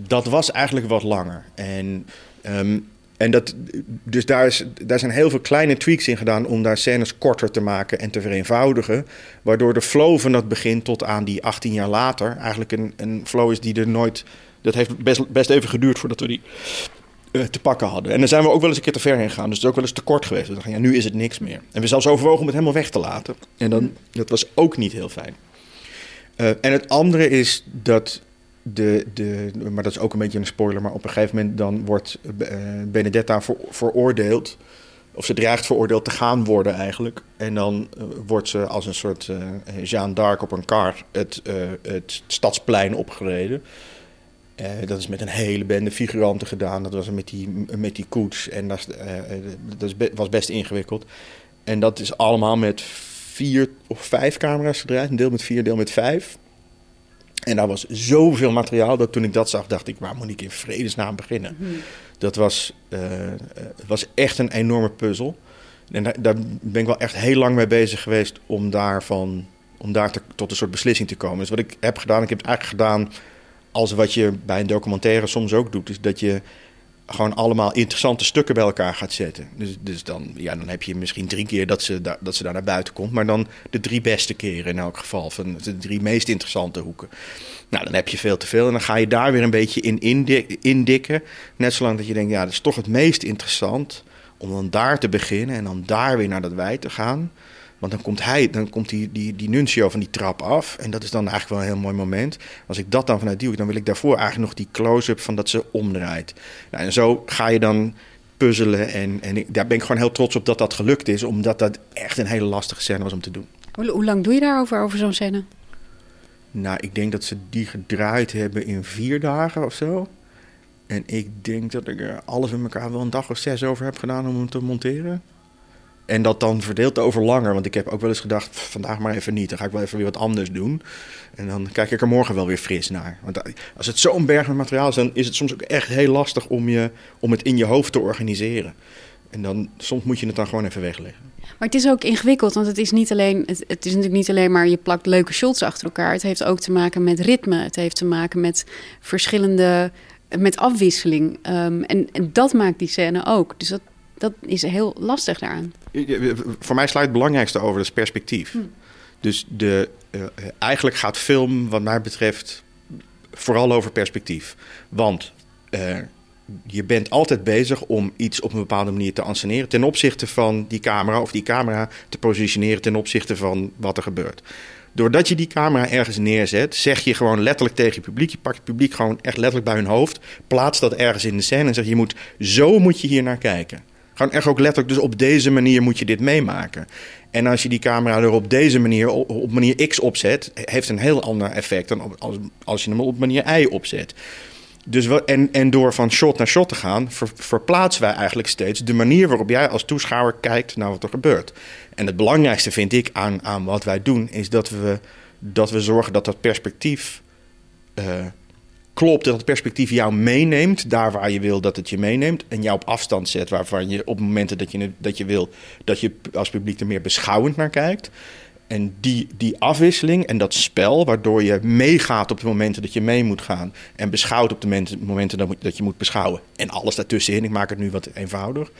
dat was eigenlijk wat langer. En, ehm, en dat, dus daar, is, daar zijn heel veel kleine tweaks in gedaan om daar scènes korter te maken en te vereenvoudigen. Waardoor de flow van dat begin tot aan die 18 jaar later eigenlijk een, een flow is die er nooit. Dat heeft best, best even geduurd voordat we die eh, te pakken hadden. En dan zijn we ook wel eens een keer te ver heen gegaan. Dus het is ook wel eens te kort geweest. We dachten, ja, nu is het niks meer. En we zelfs overwogen om het helemaal weg te laten. En dan, dat was ook niet heel fijn. Eh, en het andere is dat de, de, maar dat is ook een beetje een spoiler, maar op een gegeven moment dan wordt eh, Benedetta ver- veroordeeld, of ze dreigt veroordeeld te gaan worden eigenlijk. En dan eh, wordt ze als een soort eh, Jeanne d'Arc op een kar het, het stadsplein opgereden. Dat is met een hele bende figuranten gedaan. Dat was met die, met die koets. En dat, dat was best ingewikkeld. En dat is allemaal met vier of vijf camera's gedraaid. Een deel met vier, een deel met vijf. En daar was zoveel materiaal dat toen ik dat zag, dacht ik, waar moet ik in vredesnaam beginnen? Dat was, eh, eh, was echt een enorme puzzel. En daar, daar ben ik wel echt heel lang mee bezig geweest om, daarvan, om daar te- tot een soort beslissing te komen. Dus wat ik heb gedaan, ik heb het eigenlijk gedaan als wat je bij een documentaire soms ook doet, is dat je gewoon allemaal interessante stukken bij elkaar gaat zetten. Dus, dus dan, ja, dan heb je misschien drie keer dat ze, dat ze daar naar buiten komt, maar dan de drie beste keren in elk geval, van de drie meest interessante hoeken. Nou, dan heb je veel te veel en dan ga je daar weer een beetje in indi- indikken. Net zolang dat je denkt, ja, dat is toch het meest interessant om dan daar te beginnen en dan daar weer naar dat wij te gaan. Want dan komt hij, dan komt die, die, die nuncio van die trap af. En dat is dan eigenlijk wel een heel mooi moment. Als ik dat dan vanuit die hoek, dan wil ik daarvoor eigenlijk nog die close-up van dat ze omdraait. Nou, en zo ga je dan puzzelen. En, en ik, daar ben ik gewoon heel trots op dat dat gelukt is. Omdat dat echt een hele lastige scène was om te doen. Hoe, hoe lang doe je daarover, over zo'n scène? Nou, ik denk dat ze die gedraaid hebben in vier dagen of zo. En ik denk dat ik er alles in elkaar wel een dag of zes over heb gedaan om hem te monteren. En dat dan verdeeld over langer. Want ik heb ook wel eens gedacht, "Pff, vandaag maar even niet. Dan ga ik wel even weer wat anders doen. En dan kijk ik er morgen wel weer fris naar. Want als het zo'n berg met materiaal is, dan is het soms ook echt heel lastig om, je, om het in je hoofd te organiseren. En dan, soms moet je het dan gewoon even wegleggen. Maar het is ook ingewikkeld, want het is, niet alleen, het is natuurlijk niet alleen maar je plakt leuke shots achter elkaar. Het heeft ook te maken met ritme. Het heeft te maken met verschillende, met afwisseling. Ehm, en, en dat maakt die scène ook. Dus dat, dat is heel lastig daaraan. Voor mij sluit het belangrijkste over, dat is perspectief. Dus de, eh, eigenlijk gaat film, wat mij betreft, vooral over perspectief. Want eh, je bent altijd bezig om iets op een bepaalde manier te anseneren ten opzichte van die camera, of die camera te positioneren ten opzichte van wat er gebeurt. Doordat je die camera ergens neerzet, zeg je gewoon letterlijk tegen je publiek. Je pakt het publiek gewoon echt letterlijk bij hun hoofd. Plaats dat ergens in de scène en zeg je moet, zo moet je hier naar kijken. Echt ook letterlijk, dus op deze manier moet je dit meemaken. En als je die camera er op deze manier, op, manier X opzet, heeft een heel ander effect dan als, als je hem op manier Y opzet. Dus we, en, en door van shot naar shot te gaan, ver- verplaatsen wij eigenlijk steeds de manier waarop jij als toeschouwer kijkt naar wat er gebeurt. En het belangrijkste vind ik aan, aan wat wij doen, is dat we, dat we zorgen dat dat perspectief eh, klopt dat het perspectief jou meeneemt, daar waar je wil dat het je meeneemt, en jou op afstand zet, waarvan je op momenten dat je, dat je wil dat je als publiek er meer beschouwend naar kijkt. En die, die afwisseling en dat spel, waardoor je meegaat op de momenten dat je mee moet gaan. En beschouwt op de momenten, dat, dat je moet beschouwen. En alles daartussenin, ik maak het nu wat eenvoudig.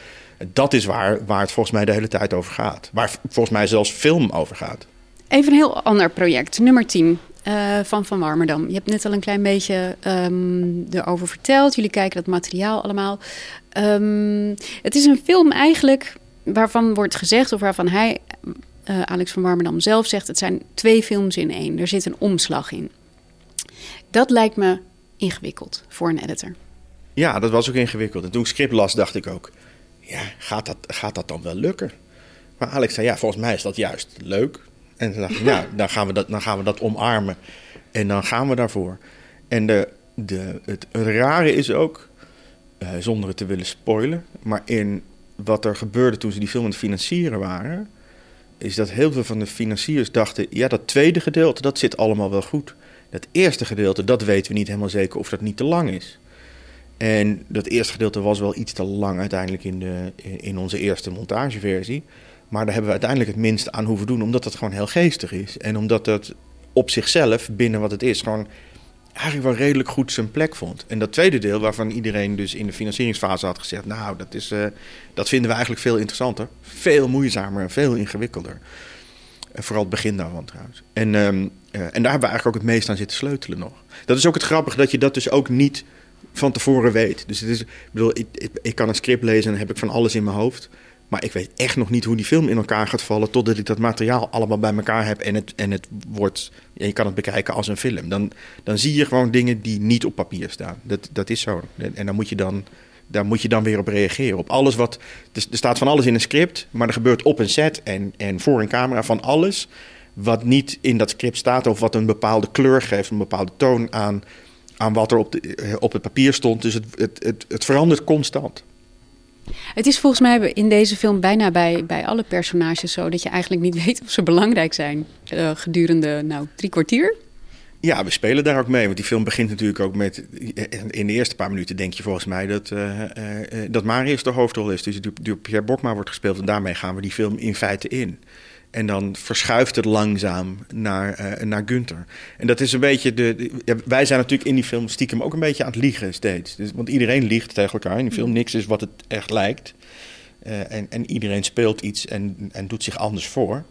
Dat is waar, waar het volgens mij de hele tijd over gaat. Waar volgens mij zelfs film over gaat. Even een heel ander project, nummer 10. Eh, van Van Warmerdam. Je hebt net al een klein beetje um, erover verteld. Jullie kijken dat materiaal allemaal. Um, het is een film eigenlijk waarvan wordt gezegd, of waarvan hij uh, Alex van Warmerdam zelf zegt: het zijn twee films in één. Er zit een omslag in. Dat lijkt me ingewikkeld voor een editor. Ja, dat was ook ingewikkeld. En toen ik script las, dacht ik ook: ja, gaat dat, gaat dat dan wel lukken? Maar Alex zei: ja, volgens mij is dat juist leuk. En toen dacht ik: ja, dan gaan we dat, dan gaan we dat omarmen. En dan gaan we daarvoor. En de, de, het, rare is ook, uh, zonder het te willen spoilen, maar in wat er gebeurde toen ze die film aan het financieren waren is dat heel veel van de financiers dachten: ja, dat tweede gedeelte, dat zit allemaal wel goed. Dat eerste gedeelte, dat weten we niet helemaal zeker of dat niet te lang is. En dat eerste gedeelte was wel iets te lang uiteindelijk in, de, in onze eerste montageversie. Maar daar hebben we uiteindelijk het minste aan hoeven doen, omdat het gewoon heel geestig is. En omdat het op zichzelf, binnen wat het is, gewoon eigenlijk wel redelijk goed zijn plek vond. En dat tweede deel, waarvan iedereen dus in de financieringsfase had gezegd... nou, dat, is, uh, dat vinden we eigenlijk veel interessanter. Veel moeizamer en veel ingewikkelder. Vooral het begin daarvan trouwens. En, um, uh, en daar hebben we eigenlijk ook het meest aan zitten sleutelen nog. Dat is ook het grappige, dat je dat dus ook niet van tevoren weet. Dus het is, ik bedoel, ik, ik kan een script lezen en heb ik van alles in mijn hoofd... Maar ik weet echt nog niet hoe die film in elkaar gaat vallen. totdat ik dat materiaal allemaal bij elkaar heb. En het, en het wordt. Ja, je kan het bekijken als een film. Dan, dan zie je gewoon dingen die niet op papier staan. Dat, dat is zo. En dan moet je dan. Daar moet je dan weer op reageren. Op alles wat. Er staat van alles in een script. Maar er gebeurt op een set en, en voor een camera van alles. Wat niet in dat script staat. Of wat een bepaalde kleur geeft. Een bepaalde toon aan. Aan wat er op, de, op het papier stond. Dus het, het, het, het verandert constant. Het is volgens mij in deze film bijna bij, bij alle personages zo dat je eigenlijk niet weet of ze belangrijk zijn uh, gedurende nou, drie kwartier. Ja, we spelen daar ook mee. Want die film begint natuurlijk ook met. In de eerste paar minuten denk je volgens mij dat, uh, uh, dat Marius de hoofdrol is. Dus door Pierre Bokma wordt gespeeld. En daarmee gaan we die film in feite in. En dan verschuift het langzaam naar, uh, naar Gunther. En dat is een beetje de. wij zijn natuurlijk in die film stiekem ook een beetje aan het liegen steeds. Dus, want iedereen liegt tegen elkaar in die film. Niks is wat het echt lijkt. Uh, en, en iedereen speelt iets en, en doet zich anders voor.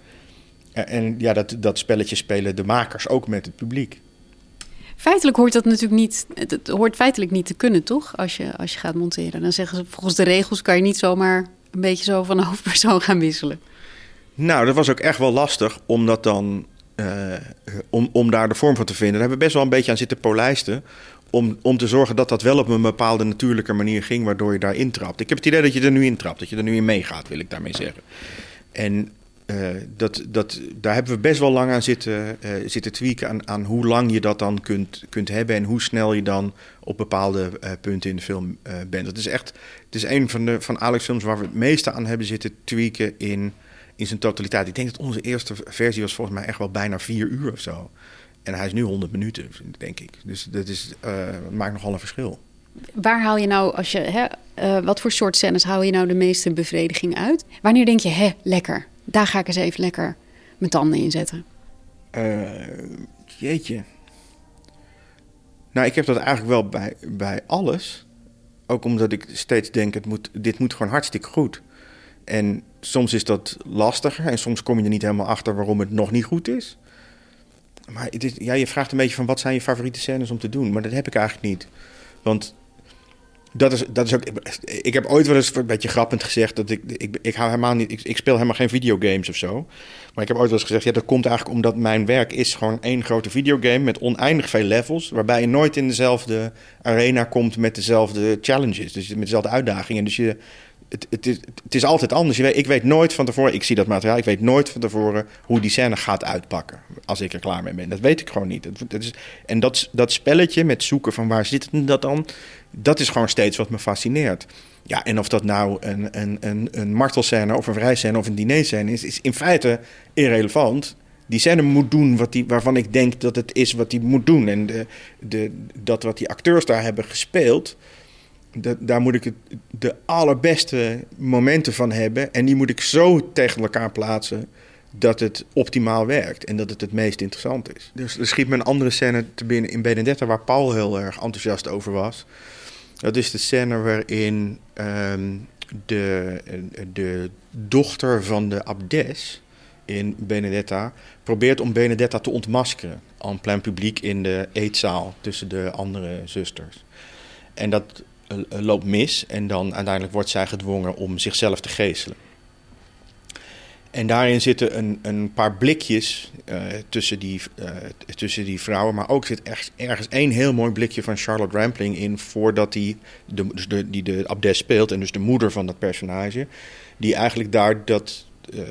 Uh, en ja, dat, dat spelletje spelen de makers ook met het publiek. Feitelijk hoort dat natuurlijk niet. Het hoort feitelijk niet te kunnen, toch? Als je, als je gaat monteren. Dan zeggen ze volgens de regels kan je niet zomaar een beetje zo van hoofdpersoon gaan wisselen. Nou, dat was ook echt wel lastig om dat dan. Uh, om, om daar de vorm van te vinden. Daar hebben we best wel een beetje aan zitten polijsten. Om, om te zorgen dat dat wel op een bepaalde natuurlijke manier ging, waardoor je daar intrapt. Ik heb het idee dat je er nu intrapt, dat je er nu in meegaat, wil ik daarmee zeggen. En uh, dat, dat, daar hebben we best wel lang aan zitten, uh, zitten tweaken aan, aan hoe lang je dat dan kunt, kunt hebben en hoe snel je dan op bepaalde punten in de film bent. Het is echt, het is een van de van Alex films waar we het meeste aan hebben zitten tweaken in in zijn totaliteit. Ik denk dat onze eerste versie was volgens mij echt wel bijna vier uur of zo. En hij is nu 100 minuten, denk ik. Dus dat is, uh, maakt nogal een verschil. Waar haal je nou, als je, hè, uh, wat voor soort scènes haal je nou de meeste bevrediging uit? Wanneer denk je, hè, lekker, daar ga ik eens even lekker mijn tanden in zetten? Uh, jeetje. Nou, ik heb dat eigenlijk wel bij, bij alles. Ook omdat ik steeds denk, het moet, dit moet gewoon hartstikke goed. En soms is dat lastiger en soms kom je er niet helemaal achter waarom het nog niet goed is. Maar het is, ja, je vraagt een beetje van wat zijn je favoriete scènes om te doen, maar dat heb ik eigenlijk niet. Want dat is, dat is ook. Ik heb ooit wel eens een beetje grappend gezegd dat ik. Ik, ik, hou helemaal niet, ik, ik speel helemaal geen videogames of zo. Maar ik heb ooit wel eens gezegd: ja, dat komt eigenlijk omdat mijn werk is gewoon één grote videogame met oneindig veel levels. Waarbij je nooit in dezelfde arena komt met dezelfde challenges. Dus met dezelfde uitdagingen. Dus je, het, het, is, altijd anders. Je weet, ik weet nooit van tevoren, ik zie dat materiaal, ik weet nooit van tevoren hoe die scène gaat uitpakken. Als ik er klaar mee ben. Dat weet ik gewoon niet. Dat, is, en dat, dat spelletje met zoeken van waar zit dat dan, dat is gewoon steeds wat me fascineert. Ja, en of dat nou een, een, een, een martelscène of een vrijscène of een dinerscène is, is in feite irrelevant. die scène moet doen wat die, waarvan ik denk dat het is wat hij moet doen. En de, de, dat wat die acteurs daar hebben gespeeld, dat, daar moet ik het, de allerbeste momenten van hebben. En die moet ik zo tegen elkaar plaatsen dat het optimaal werkt en dat het het meest interessant is. Dus er schiet me een andere scène te binnen in Benedetta waar Paul heel erg enthousiast over was. Dat is de scène waarin ehm, de, de dochter van de abdes in Benedetta probeert om Benedetta te ontmaskeren. En plein publiek in de eetzaal tussen de andere zusters. En dat loopt mis en dan uiteindelijk wordt zij gedwongen om zichzelf te geestelen. En daarin zitten een, een paar blikjes uh, tussen, die, uh, tussen die vrouwen. Maar ook zit echt, ergens één heel mooi blikje van Charlotte Rampling in. Voordat die de, dus de, die de abdes speelt. En dus de moeder van dat personage. Die eigenlijk daar dat. Uh,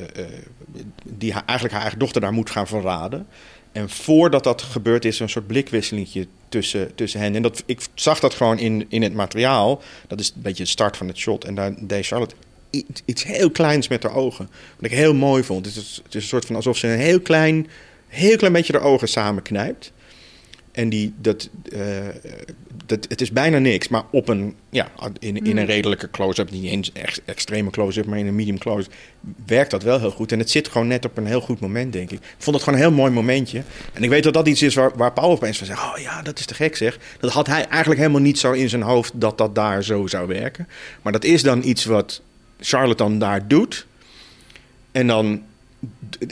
die eigenlijk haar eigen dochter daar moet gaan verraden. En voordat dat gebeurt is een soort blikwisselingje tussen, tussen hen. En dat, ik zag dat gewoon in, in het materiaal. Dat is een beetje de start van het shot. En daar deed Charlotte iets heel kleins met haar ogen. Wat ik heel mooi vond. Het is, het is een soort van alsof ze een heel klein, heel klein beetje de ogen samenknijpt. En die, dat, uh, dat, het is bijna niks, maar op een, ja, in, in een redelijke close-up, niet eens echt extreme close-up, maar in een medium close, werkt dat wel heel goed. En het zit gewoon net op een heel goed moment, denk ik. Ik vond het gewoon een heel mooi momentje. En ik weet dat dat iets is waar, waar Paul opeens van zegt, oh ja, dat is te gek zeg. Dat had hij eigenlijk helemaal niet zo in zijn hoofd dat dat daar zo zou werken. Maar dat is dan iets wat Charlotte dan daar doet. En dan.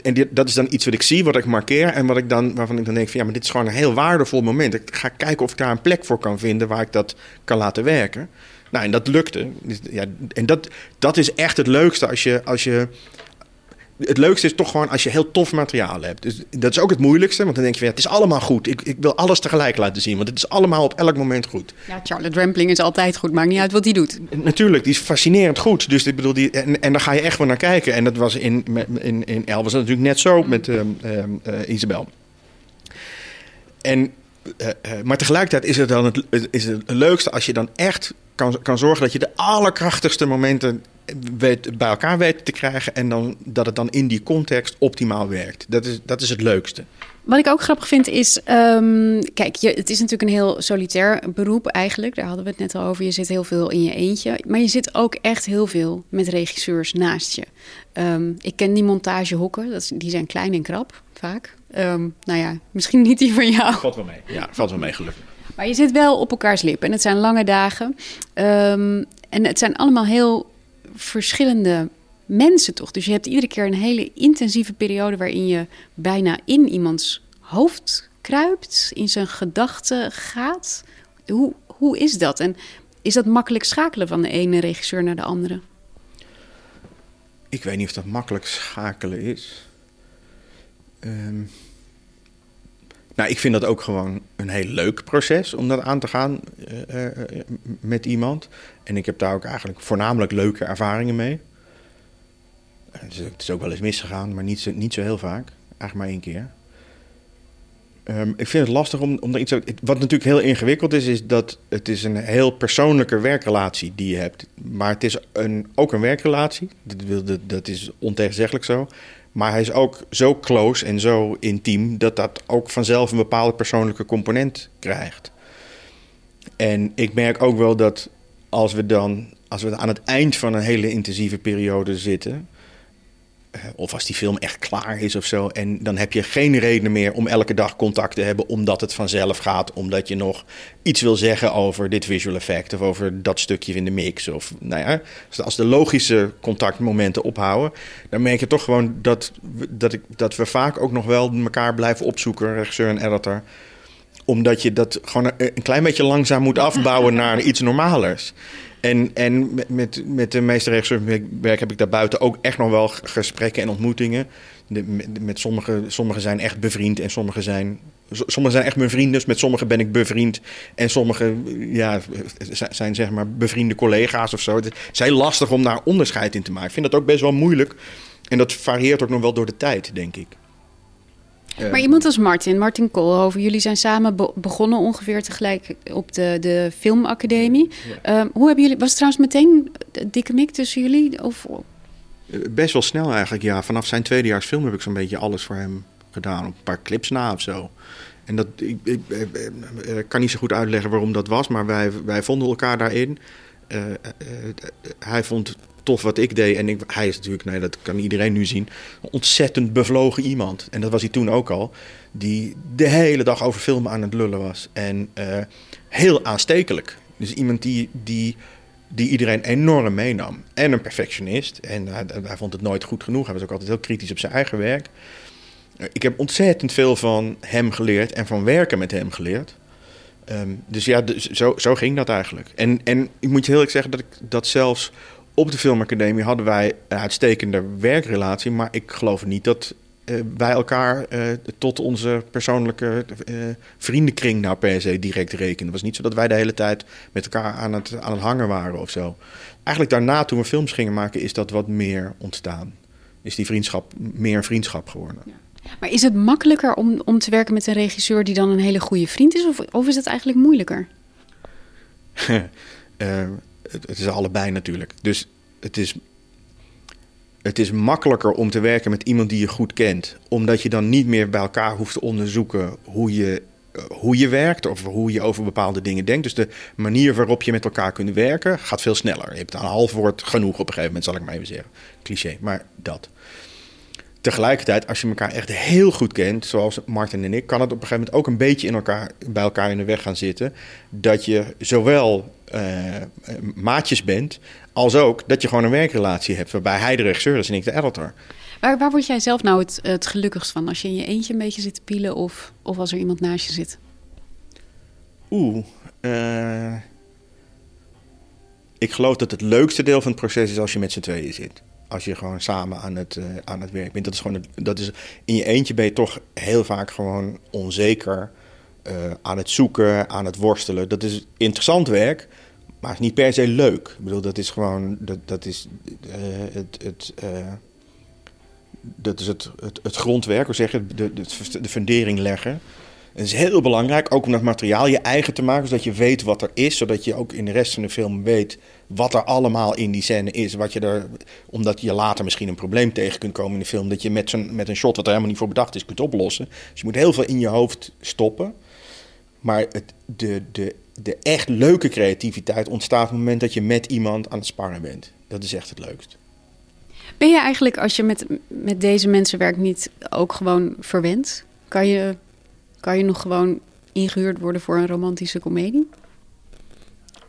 En dat is dan iets wat ik zie, wat ik markeer. En wat ik dan, waarvan ik dan denk: van ja, maar dit is gewoon een heel waardevol moment. Ik ga kijken of ik daar een plek voor kan vinden waar ik dat kan laten werken. Nou, en dat lukte. Ja, en dat, dat is echt het leukste als je, als je het leukste is toch gewoon als je heel tof materiaal hebt. Dus dat is ook het moeilijkste, want dan denk je, het is allemaal goed. Ik, ik wil alles tegelijk laten zien, want het is allemaal op elk moment goed. Ja, Charlotte Rampling is altijd goed, maakt niet uit wat hij doet. Natuurlijk, die is fascinerend goed. Dus ik bedoel, die, en, en daar ga je echt wel naar kijken. En dat was in, in, in El was natuurlijk net zo met uh, uh, Isabel. En, uh, maar tegelijkertijd is het dan het, is het leukste als je dan echt kan, kan zorgen dat je de allerkrachtigste momenten weet, bij elkaar weten te krijgen en dan, dat het dan in die context optimaal werkt. Dat is, dat is het leukste. Wat ik ook grappig vind is, um, kijk, je, het is natuurlijk een heel solitair beroep eigenlijk. Daar hadden we het net al over. Je zit heel veel in je eentje, maar je zit ook echt heel veel met regisseurs naast je. Um, ik ken die montagehokken, dat, die zijn klein en krap vaak. Um, nou ja, misschien niet die van jou. Valt wel mee. Ja, valt wel mee gelukkig. Maar je zit wel op elkaars lippen en het zijn lange dagen. en het zijn allemaal heel verschillende mensen toch. Dus je hebt iedere keer een hele intensieve periode waarin je bijna in iemands hoofd kruipt, in zijn gedachten gaat. Hoe, hoe is dat? En is dat makkelijk schakelen van de ene regisseur naar de andere? Ik weet niet of dat makkelijk schakelen is. Um, nou, ik vind dat ook gewoon een heel leuk proces om dat aan te gaan uh, uh, met iemand. En ik heb daar ook eigenlijk voornamelijk leuke ervaringen mee. Het is ook wel eens misgegaan, maar niet zo, niet zo heel vaak. Eigenlijk maar één keer. Um, ik vind het lastig om, om er iets... Wat natuurlijk heel ingewikkeld is, is dat het is een heel persoonlijke werkrelatie die je hebt. Maar het is een, ook een werkrelatie. Dat, dat, dat is ontegenzeggelijk zo. Maar hij is ook zo close en zo intiem dat dat ook vanzelf een bepaalde persoonlijke component krijgt. En ik merk ook wel dat als we dan, als we aan het eind van een hele intensieve periode zitten, of als die film echt klaar is of zo. En dan heb je geen reden meer om elke dag contact te hebben, omdat het vanzelf gaat. Omdat je nog iets wil zeggen over dit visual effect of over dat stukje in de mix. Of nou ja, als de logische contactmomenten ophouden, dan merk je toch gewoon dat, dat, ik, dat we vaak ook nog wel elkaar blijven opzoeken, regisseur en editor omdat je dat gewoon een klein beetje langzaam moet afbouwen naar iets normalers. En, en met, met, de meeste werk heb ik daarbuiten ook echt nog wel gesprekken en ontmoetingen. De, met, sommigen sommige zijn echt bevriend en sommige zijn. Sommigen zijn echt mijn vrienden, dus met sommigen ben ik bevriend. En sommigen ja, zijn zeg maar bevriende collega's of zo. Het is heel lastig om daar onderscheid in te maken. Ik vind dat ook best wel moeilijk. En dat varieert ook nog wel door de tijd, denk ik. Maar iemand als Martin, Martin Koolhoven, jullie zijn samen begonnen ongeveer tegelijk op de, de filmacademie. Ja. Um, hoe hebben jullie, was het trouwens meteen dikke mik tussen jullie? Of? Best wel snel eigenlijk, ja. Vanaf zijn tweedejaars film heb ik zo'n beetje alles voor hem gedaan. Op een paar clips na of zo. En dat, ik, ik, ik kan niet zo goed uitleggen waarom dat was, maar wij, wij vonden elkaar daarin. hij vond tof wat ik deed. En ik, hij is natuurlijk, nee, dat kan iedereen nu zien, ontzettend bevlogen iemand. En dat was hij toen ook al. Die de hele dag over filmen aan het lullen was. En heel aanstekelijk. Dus iemand die, die, die iedereen enorm meenam. En een perfectionist. En hij, hij vond het nooit goed genoeg. Hij was ook altijd heel kritisch op zijn eigen werk. Ik heb ontzettend veel van hem geleerd en van werken met hem geleerd. Ehm, dus ja, dus zo, zo ging dat eigenlijk. En, en ik moet je heel erg zeggen dat ik dat zelfs op de filmacademie hadden wij een uitstekende werkrelatie. Maar ik geloof niet dat uh, wij elkaar uh, tot onze persoonlijke uh, vriendenkring nou per se direct rekenen. Het was niet zo dat wij de hele tijd met elkaar aan het, aan het hangen waren of zo. Eigenlijk daarna, toen we films gingen maken, is dat wat meer ontstaan. Is die vriendschap meer een vriendschap geworden. Ja. Maar is het makkelijker om, om te werken met een regisseur die dan een hele goede vriend is? Of, of is het eigenlijk moeilijker? het, is allebei natuurlijk. Dus het is het is makkelijker om te werken met iemand die je goed kent. Omdat je dan niet meer bij elkaar hoeft te onderzoeken hoe je, eh, hoe je werkt of hoe je over bepaalde dingen denkt. Dus de manier waarop je met elkaar kunt werken gaat veel sneller. Je hebt een half woord genoeg op een gegeven moment, zal ik maar even zeggen. Cliché, maar dat. Tegelijkertijd, als je elkaar echt heel goed kent, zoals Martin en ik, kan het op een gegeven moment ook een beetje in elkaar, bij elkaar in de weg gaan zitten. Dat je zowel uh, maatjes bent, als ook dat je gewoon een werkrelatie hebt waarbij hij de regisseur is en ik de editor. Waar, waar word jij zelf nou het, het gelukkigst van? Als je in je eentje een beetje zit te pielen of, of als er iemand naast je zit? Oeh, uh, ik geloof dat het leukste deel van het proces is als je met z'n tweeën zit. Als je gewoon samen aan het, uh, aan het werk bent. Dat is gewoon, dat is, in je eentje ben je toch heel vaak gewoon onzeker. Uh, aan het zoeken, aan het worstelen. Dat is interessant werk, maar is niet per se leuk. Ik bedoel, dat is gewoon, dat, dat is uh, het, het, dat is het, het, het grondwerk, hoe zeg je, de, de, de fundering leggen. Het is heel belangrijk, ook om dat materiaal je eigen te maken, zodat je weet wat er is, zodat je ook in de rest van de film weet wat er allemaal in die scène is. Wat je er, omdat je later misschien een probleem tegen kunt komen in de film, dat je met, zo'n, met een shot wat er helemaal niet voor bedacht is, kunt oplossen. Dus je moet heel veel in je hoofd stoppen. Maar het, de, de de echt leuke creativiteit ontstaat op het moment dat je met iemand aan het sparren bent. Dat is echt het leukst. Ben je eigenlijk, als je met, met deze mensen werkt, niet ook gewoon verwend? Kan je, kan je nog gewoon ingehuurd worden voor een romantische komedie?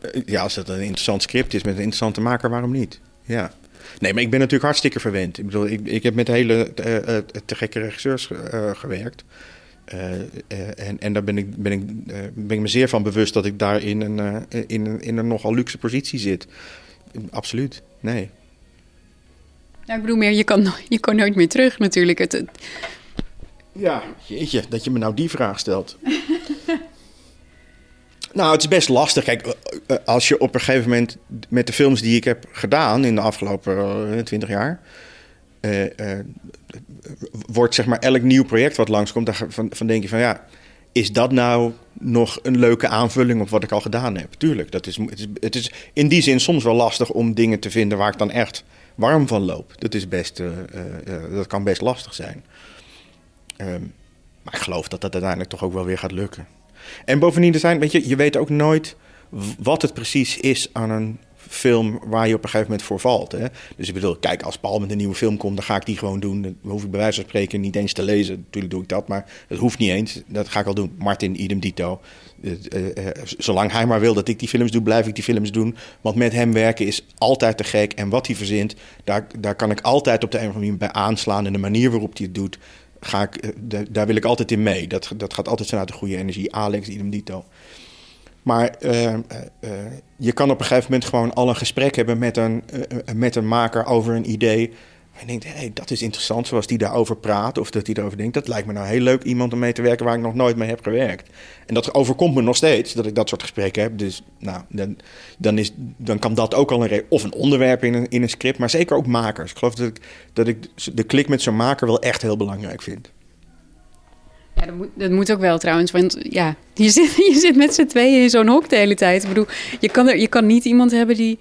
Eh, ja, als het een interessant script is met een interessante maker, waarom niet? Ja. Nee, maar ik ben natuurlijk hartstikke verwend. Ik bedoel, ik, ik heb met hele uh, uh, te gekke regisseurs gewerkt. Uh, en, en daar ben ik, ben, ik, ben ik me zeer van bewust dat ik daar in een, in, een, in een nogal luxe positie zit. Absoluut, nee. Ja, ik bedoel meer, je kan, je kan nooit meer terug natuurlijk. Het, het... Ja, jeetje, dat je me nou die vraag stelt. nou, het is best lastig. Kijk, als je op een gegeven moment met de films die ik heb gedaan in de afgelopen twintig jaar uh, wordt zeg maar elk nieuw project wat langskomt, daarvan van denk je van ja, is dat nou nog een leuke aanvulling op wat ik al gedaan heb? Tuurlijk, dat is, het, is, het is in die zin soms wel lastig om dingen te vinden waar ik dan echt warm van loop. Dat, is best, dat kan best lastig zijn. Um, maar ik geloof dat dat uiteindelijk toch ook wel weer gaat lukken. En bovendien, er zijn, weet je, je weet ook nooit wat het precies is aan een film waar je op een gegeven moment voor valt. Hè? Dus ik bedoel, kijk, als Paul met een nieuwe film komt, dan ga ik die gewoon doen. Dan hoef ik bij wijze van spreken niet eens te lezen. Natuurlijk doe ik dat, maar het hoeft niet eens. Dat ga ik al doen. Martin, idem dito. Uh, uh, zolang hij maar wil dat ik die films doe, blijf ik die films doen. Want met hem werken is altijd te gek. En wat hij verzint, daar, daar kan ik altijd op de een of andere manier bij aanslaan. En de manier waarop hij het doet, ga ik, daar wil ik altijd in mee. Dat, dat gaat altijd vanuit de goede energie. Alex, idem dito. Maar uh, uh, je kan op een gegeven moment gewoon al een gesprek hebben met een, met een maker over een idee. En hé, hey, dat is interessant zoals die daarover praat of dat hij erover denkt. Dat lijkt me nou heel leuk iemand om mee te werken waar ik nog nooit mee heb gewerkt. En dat overkomt me nog steeds, dat ik dat soort gesprekken heb. Dus nou, dan, dan, is, dan kan dat ook al een of een onderwerp in een, in een script, maar zeker ook makers. Ik geloof dat ik, dat ik de klik met zo'n maker wel echt heel belangrijk vind. Ja, dat moet, dat moet ook wel trouwens. Want ja, je zit, je zit met z'n tweeën in zo'n hok de hele tijd. Ik bedoel, je kan, er, je kan niet iemand hebben die,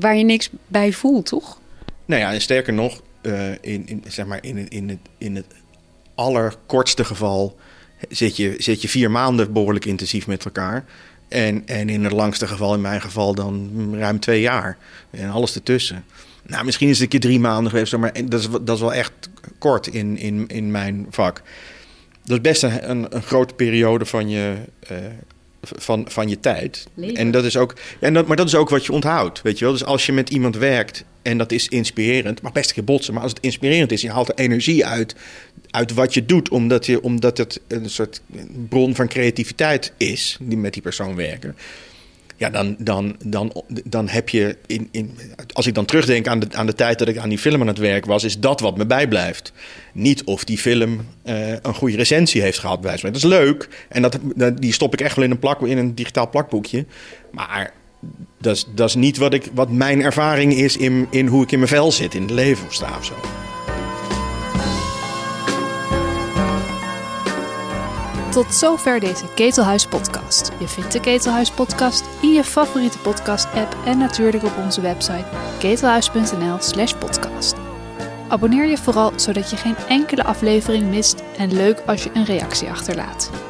waar je niks bij voelt, toch? Nou ja, en sterker nog, uh, in, in, zeg maar in, in, het, in het allerkortste geval zit je, zit je vier maanden behoorlijk intensief met elkaar. En, en in het langste geval, in mijn geval, dan ruim twee jaar. En alles ertussen. Nou, misschien is het een keer drie maanden geweest, maar dat is, dat is wel echt kort in, in, in mijn vak. Dat is best een, een, een grote periode van je, uh, van, van je tijd. Leven. En dat is ook, en dat, maar dat is ook wat je onthoudt, weet je wel. Dus als je met iemand werkt en dat is inspirerend, mag best een keer botsen, maar als het inspirerend is, je haalt er energie uit, uit wat je doet, omdat, je, omdat het een soort bron van creativiteit is, die met die persoon werken. Ja, dan, dan, dan, dan heb je. In, in, als ik dan terugdenk aan de, aan de tijd dat ik aan die film aan het werk was, is dat wat me bijblijft. Niet of die film uh, een goede recensie heeft gehad, bij Dat is leuk. En dat, die stop ik echt wel in een, plak, in een digitaal plakboekje. Maar dat is, dat is niet wat, ik, wat mijn ervaring is in, in hoe ik in mijn vel zit, in het leven of sta of zo. Tot zover deze Ketelhuis podcast. Je vindt de Ketelhuis podcast in je favoriete podcast app en natuurlijk op onze website ketelhuis.nl/slash podcast. Abonneer je vooral zodat je geen enkele aflevering mist en leuk als je een reactie achterlaat.